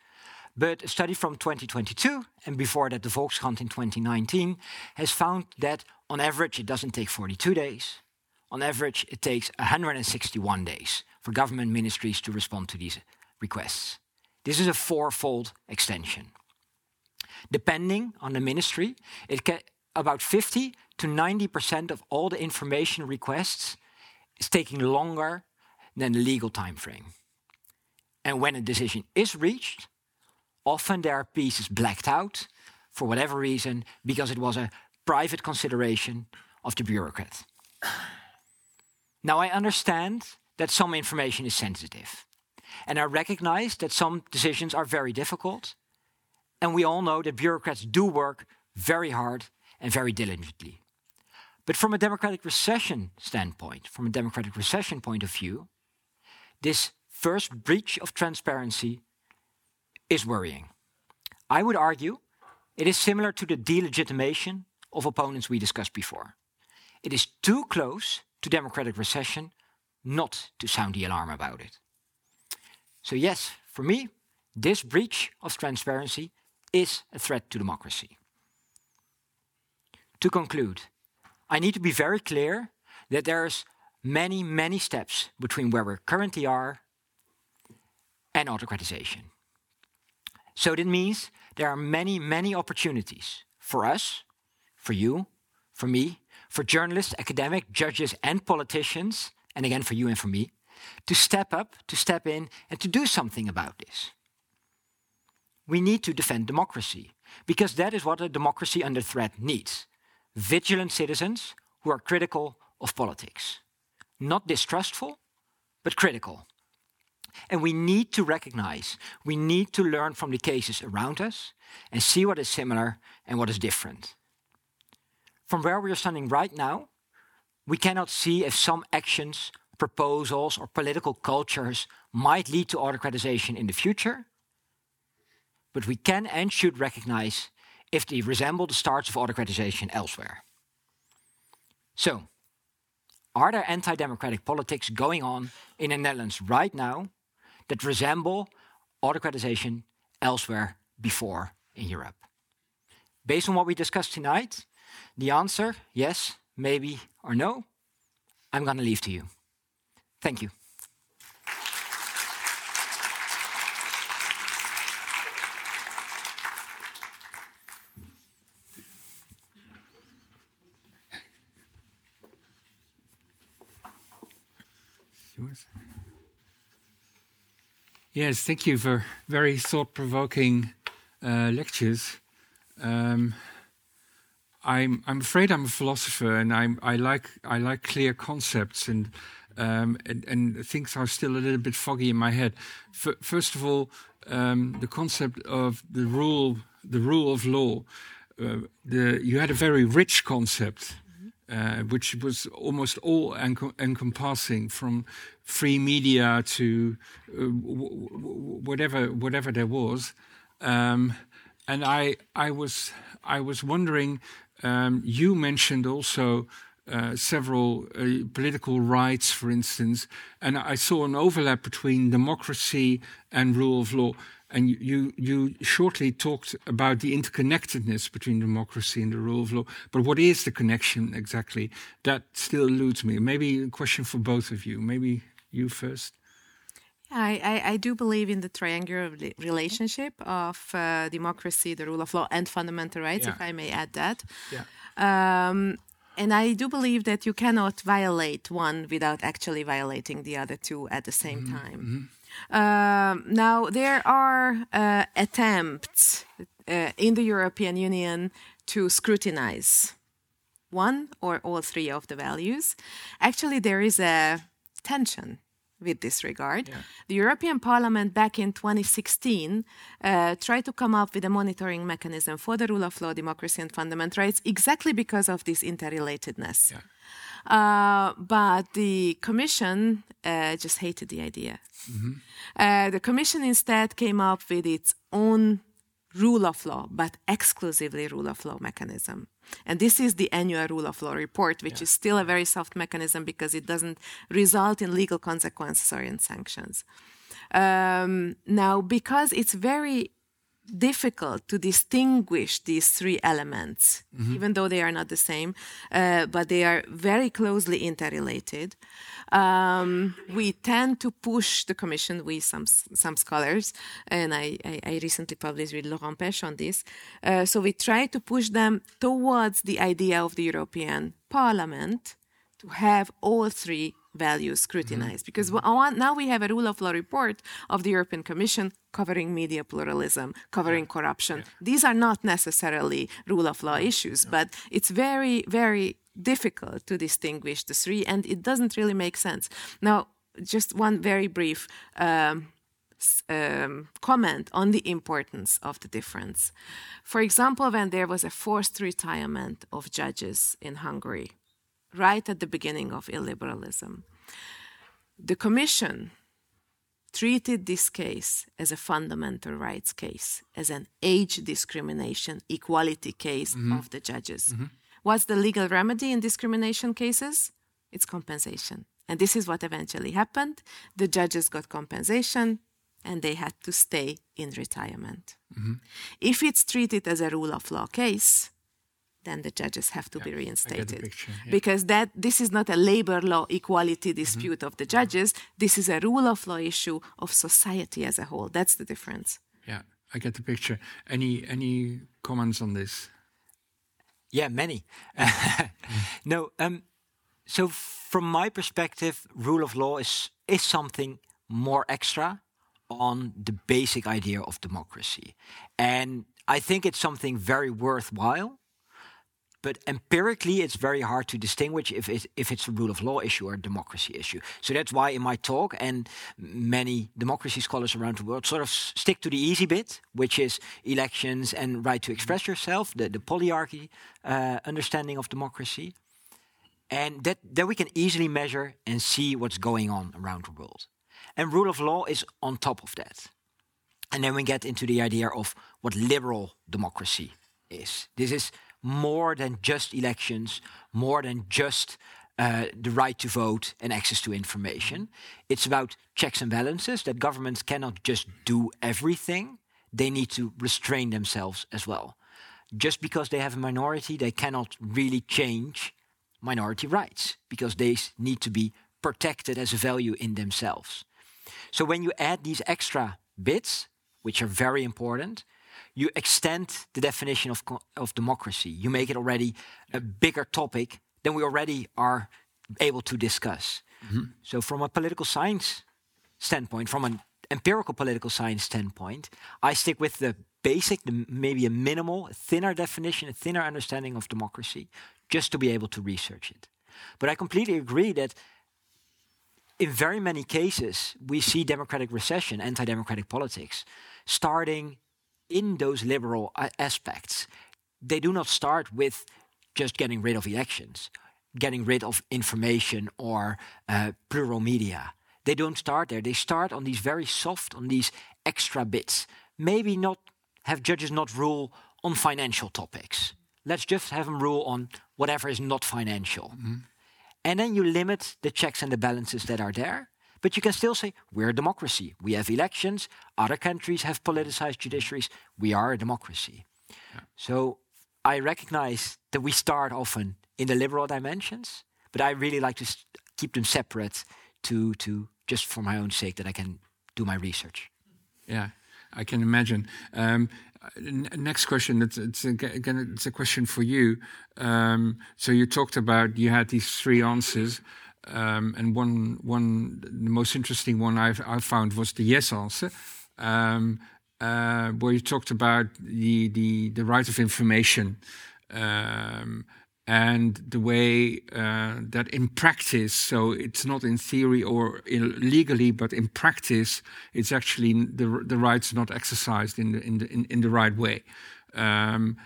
But a study from 2022, and before that, the Volkskrant in 2019, has found that on average it doesn't take 42 days. On average, it takes 161 days for government ministries to respond to these requests. This is a fourfold extension. Depending on the ministry, it can, about 50 to 90% of all the information requests is taking longer than the legal time frame. And when a decision is reached, often there are pieces blacked out for whatever reason because it was a private consideration of the bureaucrat. Now, I understand that some information is sensitive, and I recognize that some decisions are very difficult. And we all know that bureaucrats do work very hard and very diligently. But from a democratic recession standpoint, from a democratic recession point of view, this first breach of transparency is worrying. I would argue it is similar to the delegitimation of opponents we discussed before. It is too close to democratic recession not to sound the alarm about it. So, yes, for me, this breach of transparency is a threat to democracy. To conclude, I need to be very clear that there's many, many steps between where we currently are and autocratization. So that means there are many, many opportunities for us, for you, for me, for journalists, academics, judges, and politicians, and again for you and for me, to step up, to step in, and to do something about this. We need to defend democracy, because that is what a democracy under threat needs vigilant citizens who are critical of politics. Not distrustful, but critical. And we need to recognize, we need to learn from the cases around us and see what is similar and what is different. From where we are standing right now, we cannot see if some actions, proposals, or political cultures might lead to autocratization in the future. but we can and should recognize if they resemble the starts of autocratization elsewhere. So, are there anti democratic politics going on in the Netherlands right now that resemble autocratization elsewhere before in Europe? Based on what we discussed tonight, the answer yes, maybe, or no, I'm going to leave to you. Thank you. Yes, thank you for very thought-provoking uh, lectures. Um, I'm I'm afraid I'm a philosopher, and I'm I like I like clear concepts, and um, and, and, things are still a little bit foggy in my head. F first of all, um, the concept of the rule the rule of law. Uh, the you had a very rich concept uh, which was almost all encompassing from free media to uh, whatever whatever there was. Um, and I I was I was wondering. Um, you mentioned also uh, several uh, political rights, for instance, and I saw an overlap between democracy and rule of law. And you, you shortly talked about the interconnectedness between democracy and the rule of law. But what is the connection exactly? That still eludes me. Maybe a question for both of you. Maybe you first. I, I, I do believe in the triangular relationship of uh, democracy, the rule of law, and fundamental rights, yeah. if I may add that. Yeah. Um, and I do believe that you cannot violate one without actually violating the other two at the same mm-hmm. time. Um, now, there are uh, attempts uh, in the European Union to scrutinize one or all three of the values. Actually, there is a tension with this regard. Yeah. The European Parliament back in 2016 uh, tried to come up with a monitoring mechanism for the rule of law, democracy, and fundamental rights exactly because of this interrelatedness. Yeah. Uh, but the Commission uh, just hated the idea. Mm-hmm. Uh, the Commission instead came up with its own rule of law, but exclusively rule of law mechanism. And this is the annual rule of law report, which yeah. is still a very soft mechanism because it doesn't result in legal consequences or in sanctions. Um, now, because it's very difficult to distinguish these three elements, mm-hmm. even though they are not the same, uh, but they are very closely interrelated. Um, we tend to push the Commission, we some some scholars, and I, I, I recently published with Laurent Pech on this. Uh, so we try to push them towards the idea of the European Parliament to have all three values scrutinized. Mm-hmm. Because now we have a rule of law report of the European Commission covering media pluralism, covering yeah. corruption. Yeah. These are not necessarily rule of law issues, but it's very, very difficult to distinguish the three, and it doesn't really make sense. Now, just one very brief. Um, um, comment on the importance of the difference. For example, when there was a forced retirement of judges in Hungary, right at the beginning of illiberalism. The Commission treated this case as a fundamental rights case, as an age discrimination equality case mm-hmm. of the judges. Mm-hmm. What's the legal remedy in discrimination cases? It's compensation. And this is what eventually happened. The judges got compensation and they had to stay in retirement. Mm-hmm. If it's treated as a rule of law case, then the judges have to yeah, be reinstated. picture, yeah. because that this is not a labor law equality mm-hmm. dispute mm-hmm. of the judges. This is a rule of law issue of society as a whole. That's the difference. Yeah i get the picture. Any any comments on this? Yeah many. No um so from my perspective rule of law is is something more extra on the basic idea of democracy. And i think it's something very worthwhile but empirically it's very hard to distinguish if it, if it's a rule of law issue or a democracy issue. So that's why in my talk and many democracy scholars around the world sort of stick to the easy bit, which is elections and right to express yourself, the, the polyarchy uh, understanding of democracy. And that, that we can easily measure and see what's going on around the world. And rule of law is on top of that. And then we get into the idea of what liberal democracy is. This is more than just elections, more than just uh, the right to vote and access to information. It's about checks and balances that governments cannot just do everything, they need to restrain themselves as well. Just because they have a minority, they cannot really change minority rights because they need to be protected as a value in themselves. So when you add these extra bits, which are very important, you extend the definition of, of democracy. You make it already a bigger topic than we already are able to discuss. Mm-hmm. So, from a political science standpoint, from an empirical political science standpoint, I stick with the basic, the, maybe a minimal, a thinner definition, a thinner understanding of democracy, just to be able to research it. But I completely agree that in very many cases, we see democratic recession, anti democratic politics, starting in those liberal aspects. They do not start with just getting rid of elections, getting rid of information or uh, plural media. They don't start there. They start on these very soft, on these extra bits. Maybe not have judges not rule on financial topics. Let's just have them rule on whatever is not financial. Mm -hmm. And then you limit the checks and the balances that are there. But you can still say, we're a democracy. We have elections. Other countries have politicized judiciaries. We are a democracy. Yeah. So I recognize that we start often in the liberal dimensions, but I really like to keep them separate to, to just for my own sake that I can do my research. Yeah, I can imagine. Um, next question. It's, it's again, it's a question for you. Um, so you talked about you had these three answers, um, and one, one, the most interesting one I've, I found was the yes answer, um, uh, where you talked about the the, the right of information. Um, and the way uh, that in practice, so it's not in theory or legally, but in practice, it's actually the the rights not exercised in the in the in, in the right way. Um,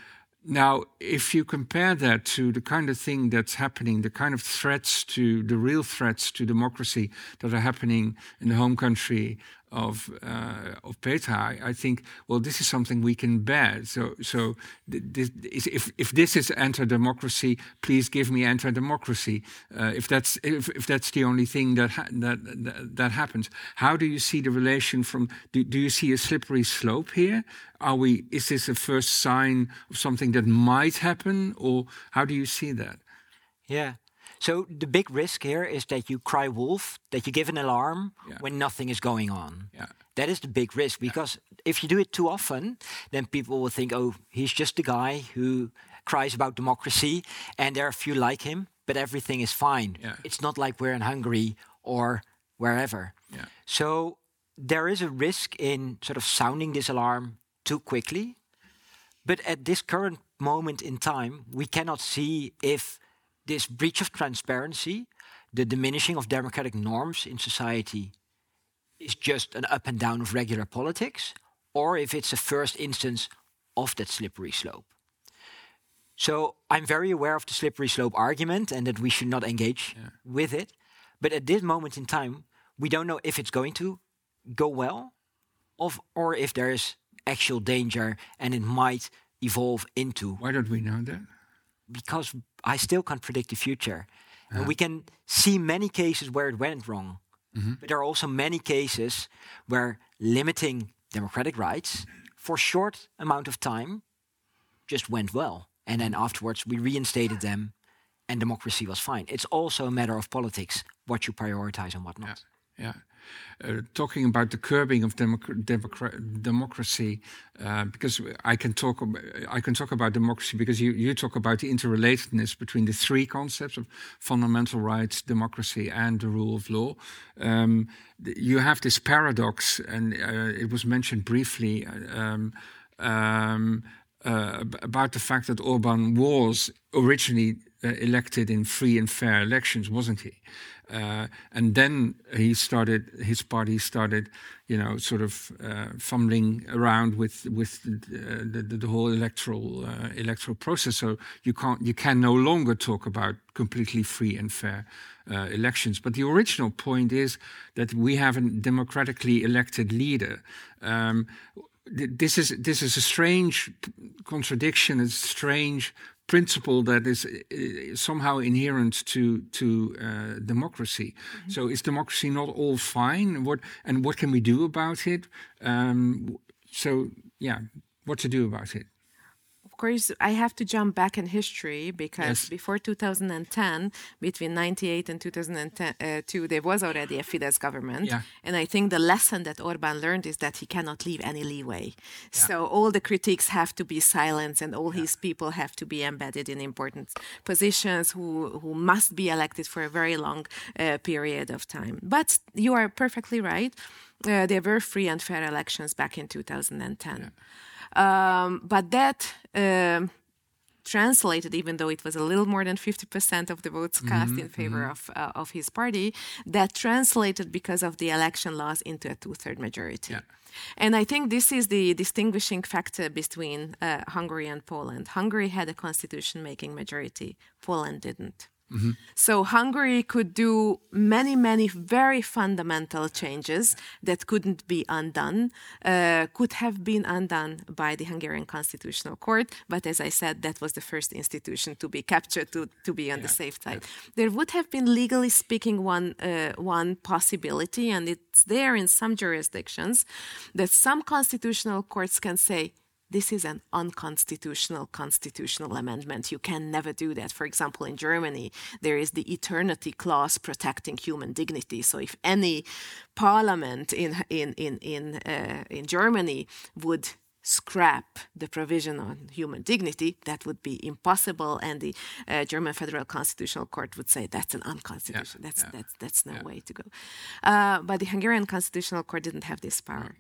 now, if you compare that to the kind of thing that's happening, the kind of threats to the real threats to democracy that are happening in the home country of uh, of Petra, I, think well, this is something we can bear. So, so this, if if this is anti-democracy, please give me anti-democracy. Uh, if that's if, if that's the only thing that, ha that, that that happens, how do you see the relation from? Do, do you see a slippery slope here? Are we? Is this a first sign of something that might happen, or how do you see that? Yeah. So the big risk here is that you cry wolf, that you give an alarm yeah. when nothing is going on. Yeah. That is the big risk because if you do it too often, then people will think, oh, he's just the guy who cries about democracy and there are a few like him, but everything is fine. It's not like we're in Hungary or wherever. So there is a risk in sort of sounding this alarm too quickly. But at this current moment in time, we cannot see if this breach of transparency, the diminishing of democratic norms in society, is just an up and down of regular politics, or if it's a first instance of that slippery slope. So I'm very aware of the slippery slope argument and that we should not engage yeah. with it. But at this moment in time, we don't know if it's going to go well of, or if there is actual danger and it might evolve into. Why don't we know that? because I still can't predict the future. Yeah. And we can see many cases where it went wrong. Mm-hmm. But there are also many cases where limiting democratic rights for a short amount of time just went well. And then afterwards we reinstated them and democracy was fine. It's also a matter of politics, what you prioritize and what not. Yeah. Yeah uh, talking about the curbing of democ democ democracy, uh, because I can talk I can talk about democracy because you, you talk about the interrelatedness between the three concepts of fundamental rights, democracy, and the rule of law. Um, you have this paradox, and uh, it was mentioned briefly. Um, um, uh, about the fact that Orban was originally elected in free and fair elections, wasn't he? Uh, and then he started his party started, you know, sort of uh, fumbling around with with the, the, the whole electoral uh, electoral process. So you can't you can no longer talk about completely free and fair uh, elections. But the original point is that we have a democratically elected leader. Um, this is this is a strange contradiction. It's strange principle that is uh, somehow inherent to to uh, democracy. Mm-hmm. So is democracy not all fine? What and what can we do about it? Um, so yeah, what to do about it? Course, I have to jump back in history because yes. before 2010, between 98 and 2002, there was already a Fidesz government. Yeah. And I think the lesson that Orban learned is that he cannot leave any leeway. Yeah. So all the critics have to be silenced and all yeah. his people have to be embedded in important positions who, who must be elected for a very long uh, period of time. But you are perfectly right. Uh, there were free and fair elections back in 2010. Um, but that um, translated, even though it was a little more than 50% of the votes mm-hmm, cast mm-hmm, in favor mm-hmm. of, uh, of his party, that translated because of the election laws into a two third majority. Yeah. And I think this is the distinguishing factor between uh, Hungary and Poland. Hungary had a constitution making majority, Poland didn't. Mm-hmm. So Hungary could do many, many very fundamental changes that couldn't be undone, uh, could have been undone by the Hungarian Constitutional Court. But as I said, that was the first institution to be captured to, to be on yeah. the safe side. Yeah. There would have been, legally speaking, one uh, one possibility, and it's there in some jurisdictions, that some constitutional courts can say this is an unconstitutional constitutional amendment. You can never do that. For example, in Germany, there is the eternity clause protecting human dignity. So if any parliament in in in in uh, in Germany would scrap the provision on human dignity, that would be impossible, and the uh, German Federal Constitutional Court would say that's an unconstitutional. Yeah, that's, yeah. that's that's no yeah. way to go. Uh, but the Hungarian Constitutional Court didn't have this power.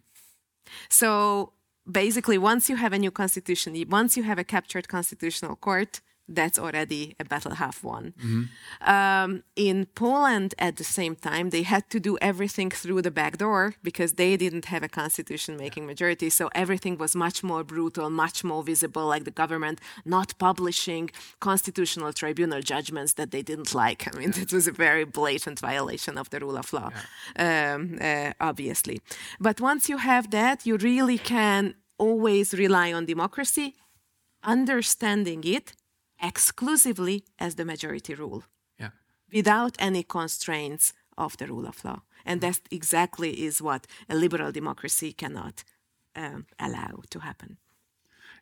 So basically once you have a new constitution once you have a captured constitutional court that's already a battle half won. Mm-hmm. Um, in Poland, at the same time, they had to do everything through the back door because they didn't have a constitution making majority. So everything was much more brutal, much more visible, like the government not publishing constitutional tribunal judgments that they didn't like. I mean, yeah. it was a very blatant violation of the rule of law, yeah. um, uh, obviously. But once you have that, you really can always rely on democracy, understanding it exclusively as the majority rule, yeah. without any constraints of the rule of law. And that exactly is what a liberal democracy cannot um, allow to happen.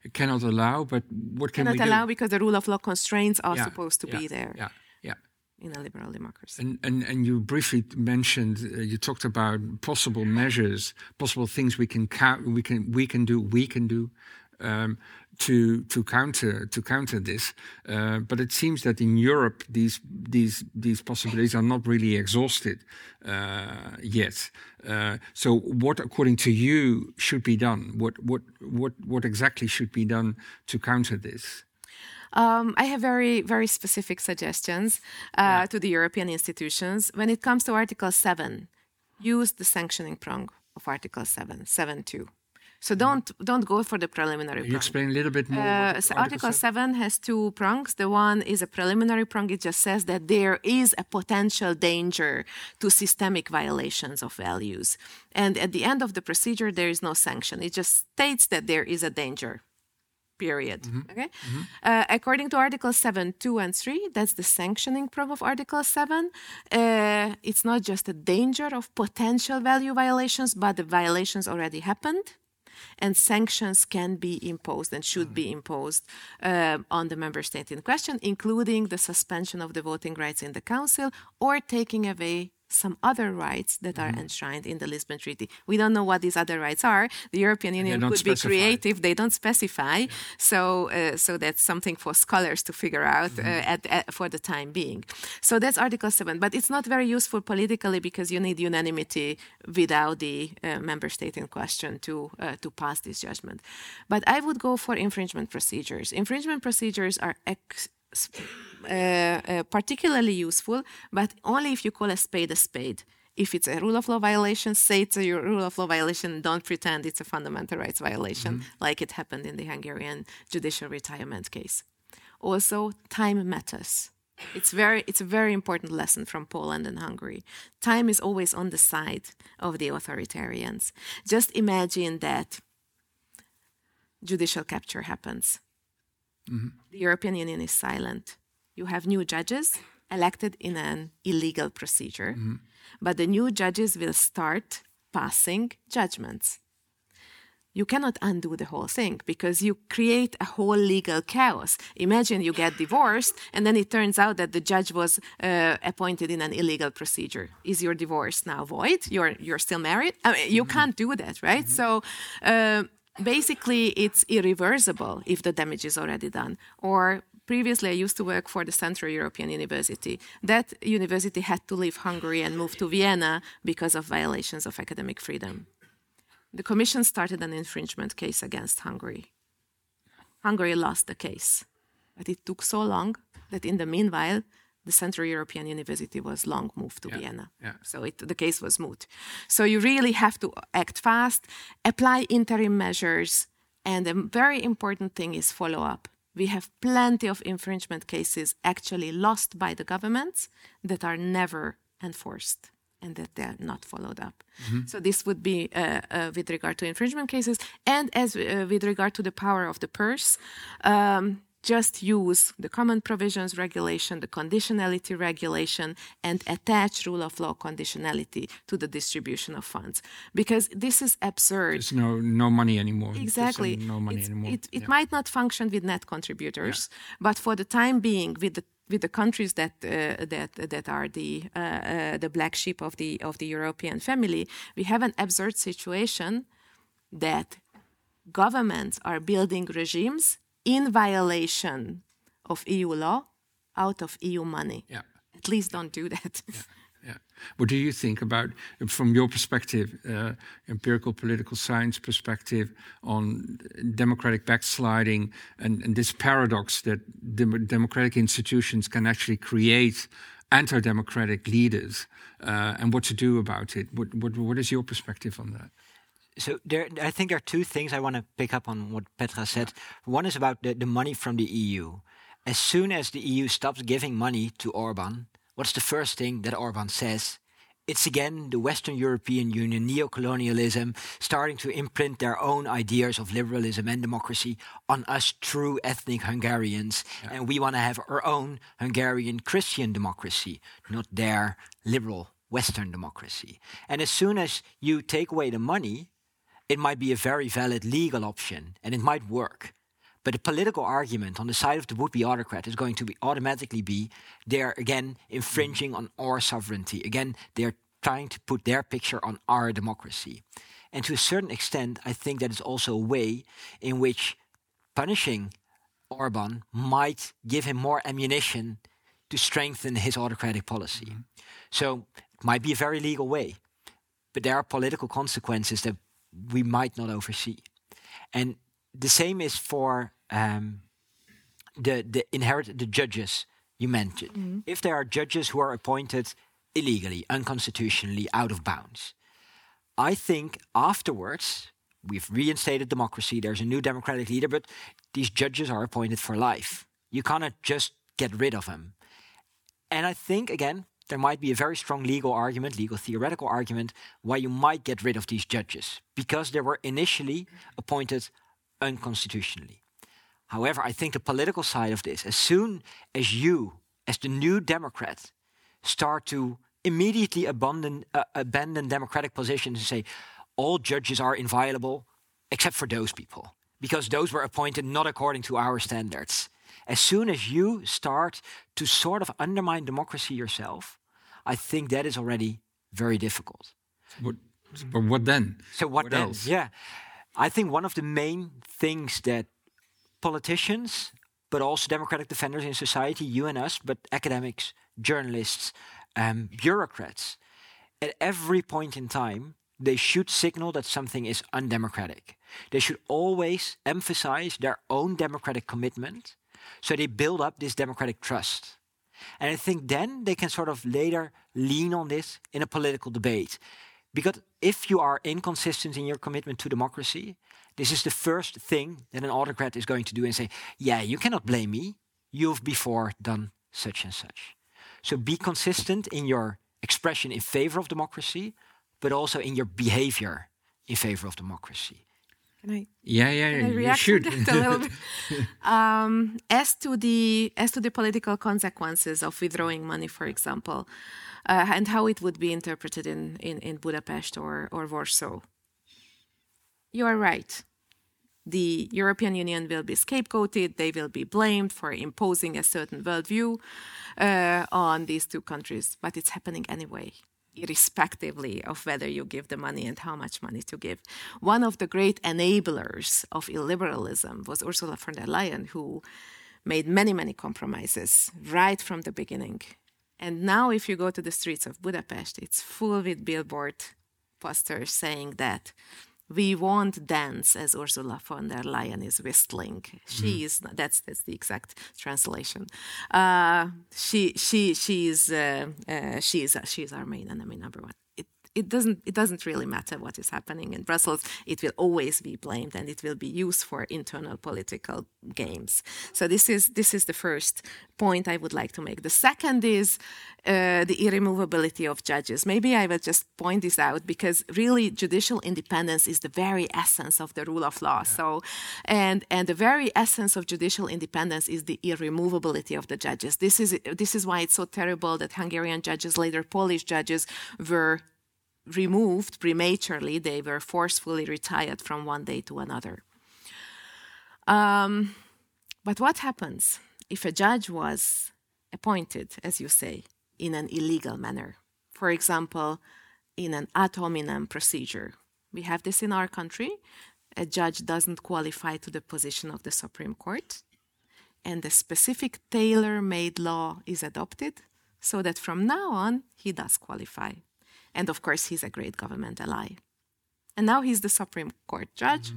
It cannot allow, but what can cannot we do? allow because the rule of law constraints are yeah, supposed to yeah, be there. Yeah, yeah. In a liberal democracy. And and, and you briefly mentioned uh, you talked about possible measures, possible things we can ca- we can we can do we can do. Um, to to counter to counter this. Uh, but it seems that in Europe these these these possibilities are not really exhausted uh, yet. Uh, so what, according to you, should be done? What what what what exactly should be done to counter this? Um, I have very, very specific suggestions uh, yeah. to the European institutions. When it comes to Article 7, use the sanctioning prong of Article 7, 7 2. So don't don't go for the preliminary. Can you explain a little bit more. Uh, so Article seven has two prongs. The one is a preliminary prong. It just says that there is a potential danger to systemic violations of values, and at the end of the procedure there is no sanction. It just states that there is a danger period. Mm-hmm. Okay. Mm-hmm. Uh, according to Article 7, 2 and 3, that's the sanctioning prong of Article 7. Uh, it's not just a danger of potential value violations, but the violations already happened and sanctions can be imposed and should be imposed uh, on the member state in question, including the suspension of the voting rights in the council or taking away some other rights that are mm-hmm. enshrined in the Lisbon Treaty. We don't know what these other rights are. The European Union could specify. be creative; they don't specify. Yeah. So, uh, so that's something for scholars to figure out uh, mm-hmm. uh, at, at, for the time being. So that's Article Seven, but it's not very useful politically because you need unanimity without the uh, member state in question to uh, to pass this judgment. But I would go for infringement procedures. Infringement procedures are ex- uh, particularly useful, but only if you call a spade a spade. If it's a rule of law violation, say it's a rule of law violation. Don't pretend it's a fundamental rights violation, mm-hmm. like it happened in the Hungarian judicial retirement case. Also, time matters. It's very it's a very important lesson from Poland and Hungary. Time is always on the side of the authoritarians. Just imagine that judicial capture happens. Mm-hmm. The European Union is silent. You have new judges elected in an illegal procedure, mm-hmm. but the new judges will start passing judgments you cannot undo the whole thing because you create a whole legal chaos. Imagine you get divorced and then it turns out that the judge was uh, appointed in an illegal procedure. Is your divorce now void? You're you're still married? I mean, you mm-hmm. can't do that, right? So. Uh, basically, it's irreversible if the damage is already done. Or previously, I used to work for the Central European University. That university had to leave Hungary and move to Vienna because of violations of academic freedom the Commission started an infringement case against Hungary. Hungary lost the case, but it took so long that in the meanwhile, the Central European University was long moved to yeah, Vienna. Yeah. So it, the case was moot. So you really have to act fast, apply interim measures, and a very important thing is follow up. We have plenty of infringement cases actually lost by the governments that are never enforced and that they're not followed up. Mm-hmm. So this would be uh, uh, with regard to infringement cases, and as uh, with regard to the power of the purse. Um, just use the common provisions regulation, the conditionality regulation, and attach rule of law conditionality to the distribution of funds. Because this is absurd. There's no no money anymore. Exactly. no money it's, anymore. It, it yeah. might not function with net contributors, yeah. but for the time being, with the with the countries that uh, that that are the uh, uh, the black sheep of the of the European family, we have an absurd situation that governments are building regimes in violation of EU law out of EU money. Yeah. At least don't do that. Yeah. Yeah. What do you think about, from your perspective, uh, empirical political science perspective, on democratic backsliding and, and this paradox that dem democratic institutions can actually create anti-democratic leaders, uh, and what to do about it? What, what, what is your perspective on that? So there, I think there are two things I want to pick up on what Petra said. One is about the, the money from the EU. As soon as the EU stops giving money to Orban, what's the first thing that Orban says? It's again the Western European Union, neo-colonialism, starting to imprint their own ideas of liberalism and democracy on us true ethnic Hungarians. Yeah. And we want to have our own Hungarian Christian democracy, not their liberal Western democracy. And as soon as you take away the money, it might be a very valid legal option and it might work. But the political argument on the side of the would-be autocrat is going to be automatically be they're again infringing on our sovereignty. Again, they're trying to put their picture on our democracy. And to a certain extent, I think that is also a way in which punishing Orban might give him more ammunition to strengthen his autocratic policy. Mm-hmm. So it might be a very legal way, but there are political consequences that we might not oversee. And the same is for um, the the inherit the judges you mentioned. Mm-hmm. If there are judges who are appointed illegally, unconstitutionally, out of bounds, I think afterwards we've reinstated democracy. There's a new democratic leader, but these judges are appointed for life. You cannot just get rid of them. And I think again there might be a very strong legal argument, legal theoretical argument, why you might get rid of these judges because they were initially appointed unconstitutionally. However, I think the political side of this, as soon as you, as the new Democrat, start to immediately abandon, uh, abandon democratic positions and say all judges are inviolable except for those people, because those were appointed not according to our standards. As soon as you start to sort of undermine democracy yourself, I think that is already very difficult. What, but what then? So what, what then? Else? Yeah. I think one of the main things that politicians, but also democratic defenders in society, you and us, but academics, journalists, um, bureaucrats, at every point in time, they should signal that something is undemocratic. They should always emphasize their own democratic commitment, So they build up this democratic trust. And I think then they can sort of later lean on this in a political debate. Because if you are inconsistent in your commitment to democracy, this is the first thing that an autocrat is going to do and say, yeah, you cannot blame me. You've before done such and such. So be consistent in your expression in favor of democracy, but also in your behavior in favor of democracy. Can I? Yeah, yeah, I you should. a little bit? um, as to the as to the political consequences of withdrawing money, for example, uh, and how it would be interpreted in, in, in Budapest or, or Warsaw. You are right. The European Union will be scapegoated. They will be blamed for imposing a certain worldview uh, on these two countries, but it's happening anyway irrespectively of whether you give the money and how much money to give. One of the great enablers of illiberalism was Ursula von der Leyen, who made many, many compromises right from the beginning. And now, if you go to the streets of Budapest, it's full with billboard posters saying that we won't dance as Ursula von der Leyen is whistling. She is that's that's the exact translation. Uh, she she she is uh, uh, she is she is our main enemy number one. It doesn't it doesn't really matter what is happening in Brussels. It will always be blamed and it will be used for internal political games. So this is this is the first point I would like to make. The second is uh, the irremovability of judges. Maybe I will just point this out because really judicial independence is the very essence of the rule of law. So, and and the very essence of judicial independence is the irremovability of the judges. This is this is why it's so terrible that Hungarian judges, later Polish judges, were removed prematurely. They were forcefully retired from one day to another. Um, but what happens if a judge was appointed, as you say, in an illegal manner? For example, in an ad hominem procedure. We have this in our country. A judge doesn't qualify to the position of the Supreme Court, and a specific tailor made law is adopted so that from now on he does qualify. And of course, he's a great government ally. And now he's the Supreme Court judge,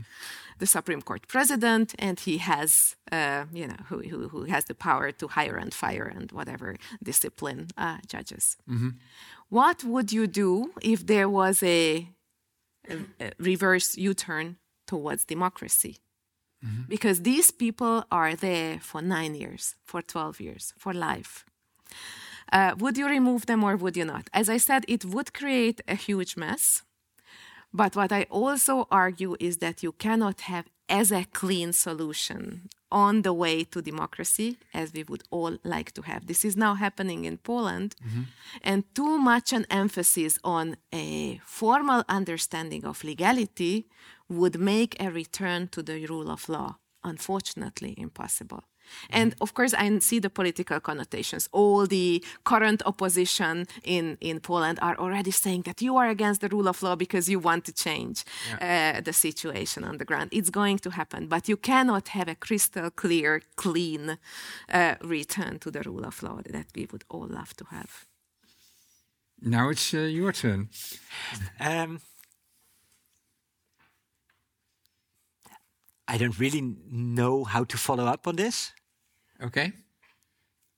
the Supreme Court president, and he has, uh, you know, who, who, who has the power to hire and fire and whatever discipline uh, judges. What would you do if there was a, a, a reverse U-turn towards democracy? Because these people are there for nine years, for 12 years, for life. Uh, would you remove them or would you not? As I said, it would create a huge mess. But what I also argue is that you cannot have as a clean solution on the way to democracy as we would all like to have. This is now happening in Poland, and too much an emphasis on a formal understanding of legality would make a return to the rule of law unfortunately impossible. And of course, I see the political connotations. All the current opposition in, in Poland are already saying that you are against the rule of law because you want to change uh, the situation on the ground. It's going to happen, but you cannot have a crystal clear, clean uh, return to the rule of law that we would all love to have. Now it's uh, your turn. Um, I don't really know how to follow up on this. Okay.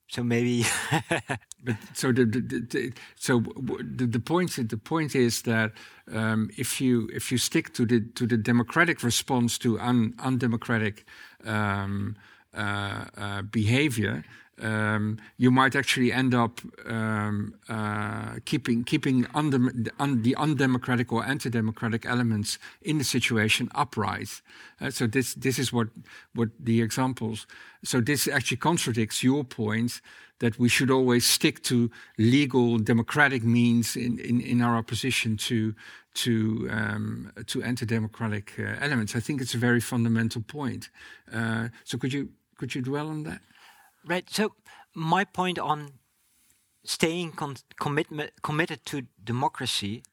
So maybe But so the, the, the, so the, the point the point is that um, if you if you stick to the to the democratic response to un, undemocratic um, uh, uh, behavior, um, you might actually end up um, uh, keeping keeping un- the undemocratic or anti-democratic elements in the situation upright. Uh, so this this is what what the examples. So this actually contradicts your point that we should always stick to legal democratic means in, in, in our opposition to to um, to anti-democratic uh, elements. I think it's a very fundamental point. Uh, so could you could you dwell on that? Right. So my point on staying con- commitment, committed to democracy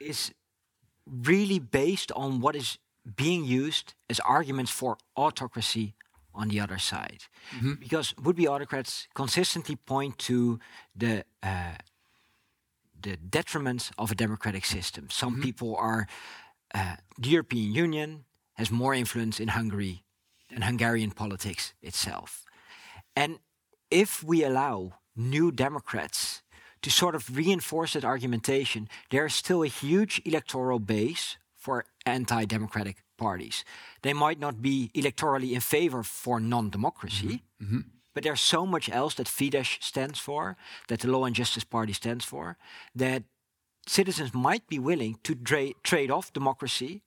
is really based on what is being used as arguments for autocracy on the other side. Because would-be autocrats consistently point to the uh, the detriments of a democratic system. Some people are uh, the European Union has more influence in Hungary than Hungarian politics itself. And if we allow new Democrats to sort of reinforce that argumentation, there's still a huge electoral base for anti democratic parties. They might not be electorally in favor for non democracy, mm -hmm. but there's so much else that Fidesz stands for, that the Law and Justice Party stands for, that citizens might be willing to tra trade off democracy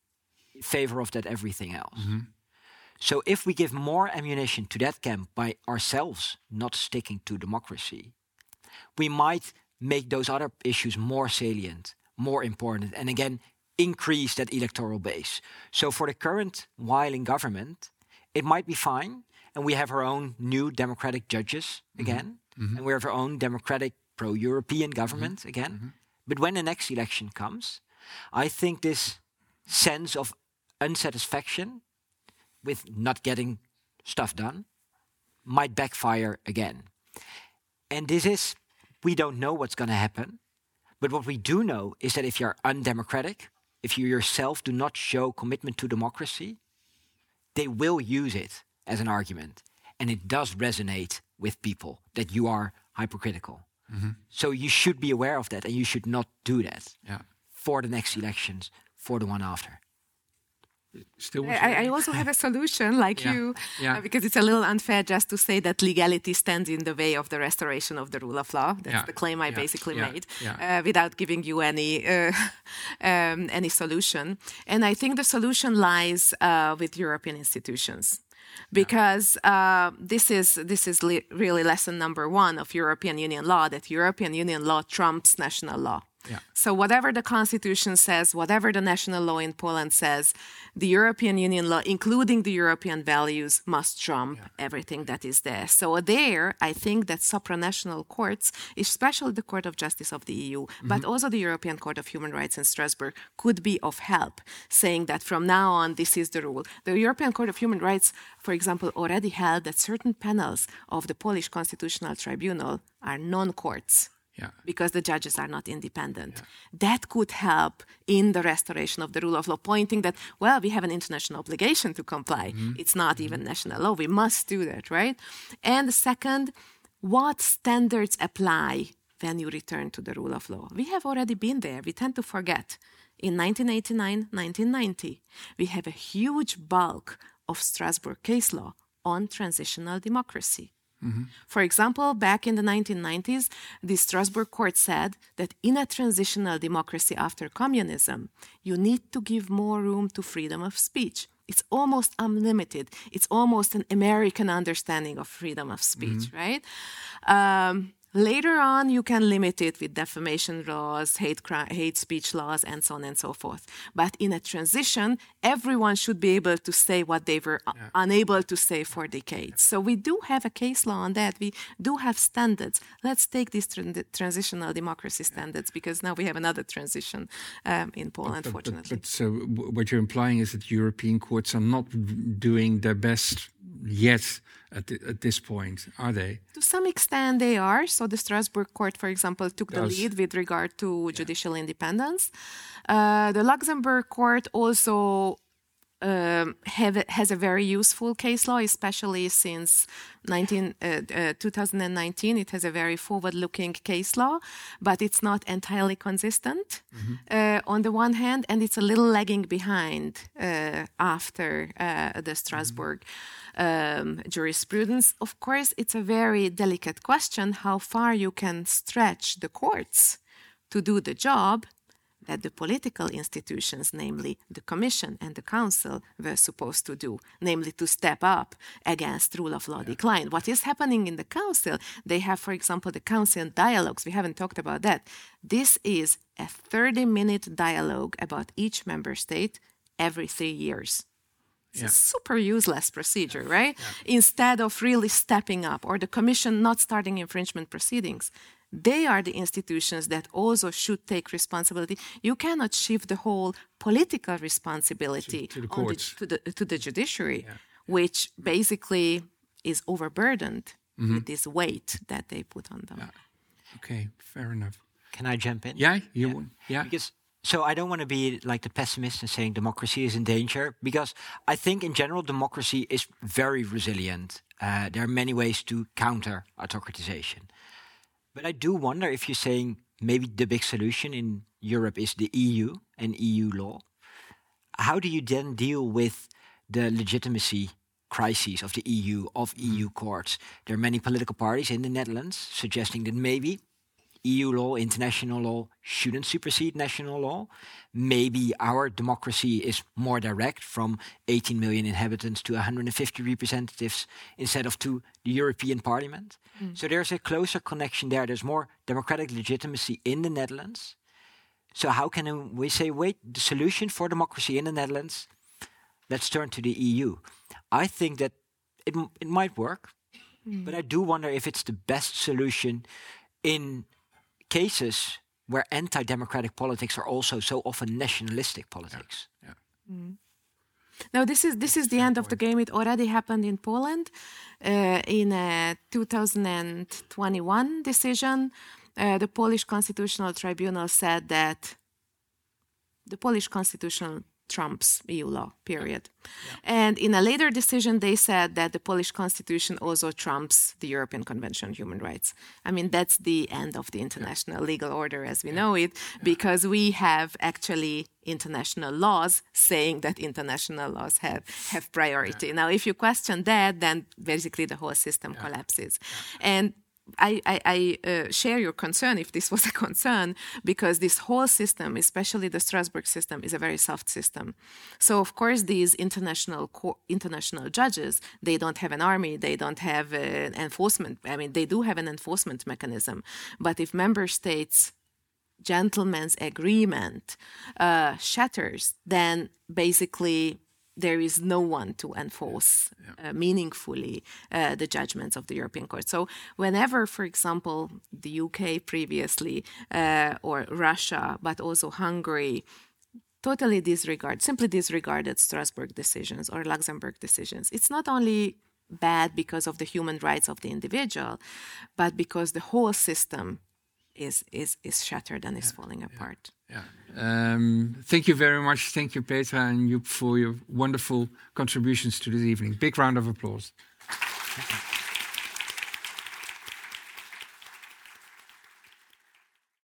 in favor of that everything else. Mm -hmm. So if we give more ammunition to that camp by ourselves not sticking to democracy, we might make those other issues more salient, more important, and again, increase that electoral base. So for the current Weiling government, it might be fine, and we have our own new democratic judges mm-hmm. again, mm-hmm. and we have our own democratic pro-European government mm-hmm. again. Mm-hmm. But when the next election comes, I think this sense of unsatisfaction with not getting stuff done might backfire again. And this is, we don't know what's going to happen. But what we do know is that if you're undemocratic, if you yourself do not show commitment to democracy, they will use it as an argument. And it does resonate with people that you are hypocritical. Mm-hmm. So you should be aware of that and you should not do that yeah. for the next elections, for the one after. Still I, I, also have a solution like yeah. you, yeah. Uh, because it's a little unfair just to say that legality stands in the way of the restoration of the rule of law. That's yeah. the claim I basically made, uh, without giving you any uh, um, any solution. And I think the solution lies uh, with European institutions because uh, this is this is really lesson number one of European Union law that European Union law trumps national law. Yeah. So whatever the constitution says, whatever the national law in Poland says, the European Union law, including the European values, must trump yeah. everything that is there. So there, I think that supranational courts, especially the Court of Justice of the EU, mm-hmm. but also the European Court of Human Rights in Strasbourg, could be of help, saying that from now on this is the rule. The European Court of Human Rights, for example, already held that certain panels of the Polish Constitutional Tribunal are non-courts yeah. because the judges are not independent. Yeah. That could help in the restoration of the rule of law, pointing that, well, we have an international obligation to comply. Mm-hmm. It's not mm-hmm. even national law. We must do that, right? And second, what standards apply when you return to the rule of law? We have already been there. We tend to forget. In 1989, 1990, we have a huge bulk of Strasbourg case law on transitional democracy. Mm-hmm. For example, back in the 1990s, the Strasbourg court said that in a transitional democracy after communism, you need to give more room to freedom of speech. It's almost unlimited. It's almost an American understanding of freedom of speech, mm-hmm. right? Um, Later on, you can limit it with defamation laws, hate, hate speech laws, and so on and so forth. But in a transition, everyone should be able to say what they were yeah. unable to say for decades. So we do have a case law on that. We do have standards. Let's take these transitional democracy standards because now we have another transition um, in Poland, but, fortunately. But, but, so what you're implying is that European courts are not doing their best yet at, the, at this point, are they? To some extent, they are. So the Strasbourg court, for example, took the lead with regard to yeah. judicial independence. Uh, the Luxembourg court also um, have, has a very useful case law, especially since 19, uh, uh, 2019. It has a very forward looking case law, but it's not entirely consistent mm-hmm. uh, on the one hand, and it's a little lagging behind uh, after uh, the Strasbourg mm-hmm. um, jurisprudence. Of course, it's a very delicate question how far you can stretch the courts to do the job that the political institutions, namely the Commission and the Council, were supposed to do, namely to step up against rule of law yeah. decline. What is happening in the Council? They have, for example, the Council dialogues. We haven't talked about that. This is a 30 minute dialogue about each member state every three years. It's yeah. a super useless procedure, right? Yeah. Instead of really stepping up or the commission not starting infringement proceedings, they are the institutions that also should take responsibility. You cannot shift the whole political responsibility to, to the courts, the, to, the, to the judiciary, yeah. which basically is overburdened mm-hmm. with this weight that they put on them. Yeah. Okay, fair enough. Can I jump in? Yeah, you. Yeah. yeah. Because so I don't want to be like the pessimist and saying democracy is in danger because I think in general democracy is very resilient. Uh, there are many ways to counter autocratization, but I do wonder if you're saying maybe the big solution in Europe is the EU and EU law. How do you then deal with the legitimacy crises of the EU, of EU mm. courts? There are many political parties in the Netherlands suggesting that maybe EU law, international law shouldn't supersede national law. Maybe our democracy is more direct from 18 million inhabitants to 150 representatives instead of to the European Parliament. Mm. So there's a closer connection there. There's more democratic legitimacy in the Netherlands. So how can we say, wait, the solution for democracy in the Netherlands, let's turn to the EU? I think that it, it might work, mm. but I do wonder if it's the best solution in cases where anti-democratic politics are also so often nationalistic politics. Yeah. yeah. Mm. Now this is this is the end of the game. It already happened in Poland uh, in a 2021 decision. Uh, the Polish Constitutional Tribunal said that the Polish Constitutional trumps EU law, period. Yeah. And in a later decision, they said that the Polish constitution also trumps the European Convention on Human Rights. I mean, that's the end of the international legal order as we yeah. know it, because we have actually international laws saying that international laws have, have priority. Yeah. Now, if you question that, then basically the whole system collapses. And I, I, I uh, share your concern if this was a concern because this whole system, especially the Strasbourg system, is a very soft system. So of course these international co- international judges they don't have an army, they don't have an enforcement. I mean they do have an enforcement mechanism, but if member states gentleman's agreement uh, shatters, then basically there is no one to enforce yeah. uh, meaningfully uh, the judgments of the European Court. So, whenever, for example, the UK previously uh, or Russia, but also Hungary, totally disregard, simply disregarded Strasbourg decisions or Luxembourg decisions, it's not only bad because of the human rights of the individual, but because the whole system is is is shattered and is falling apart. Yeah. Um, thank you very much. Thank you, Petra and you for your wonderful contributions to this evening. Big round of applause.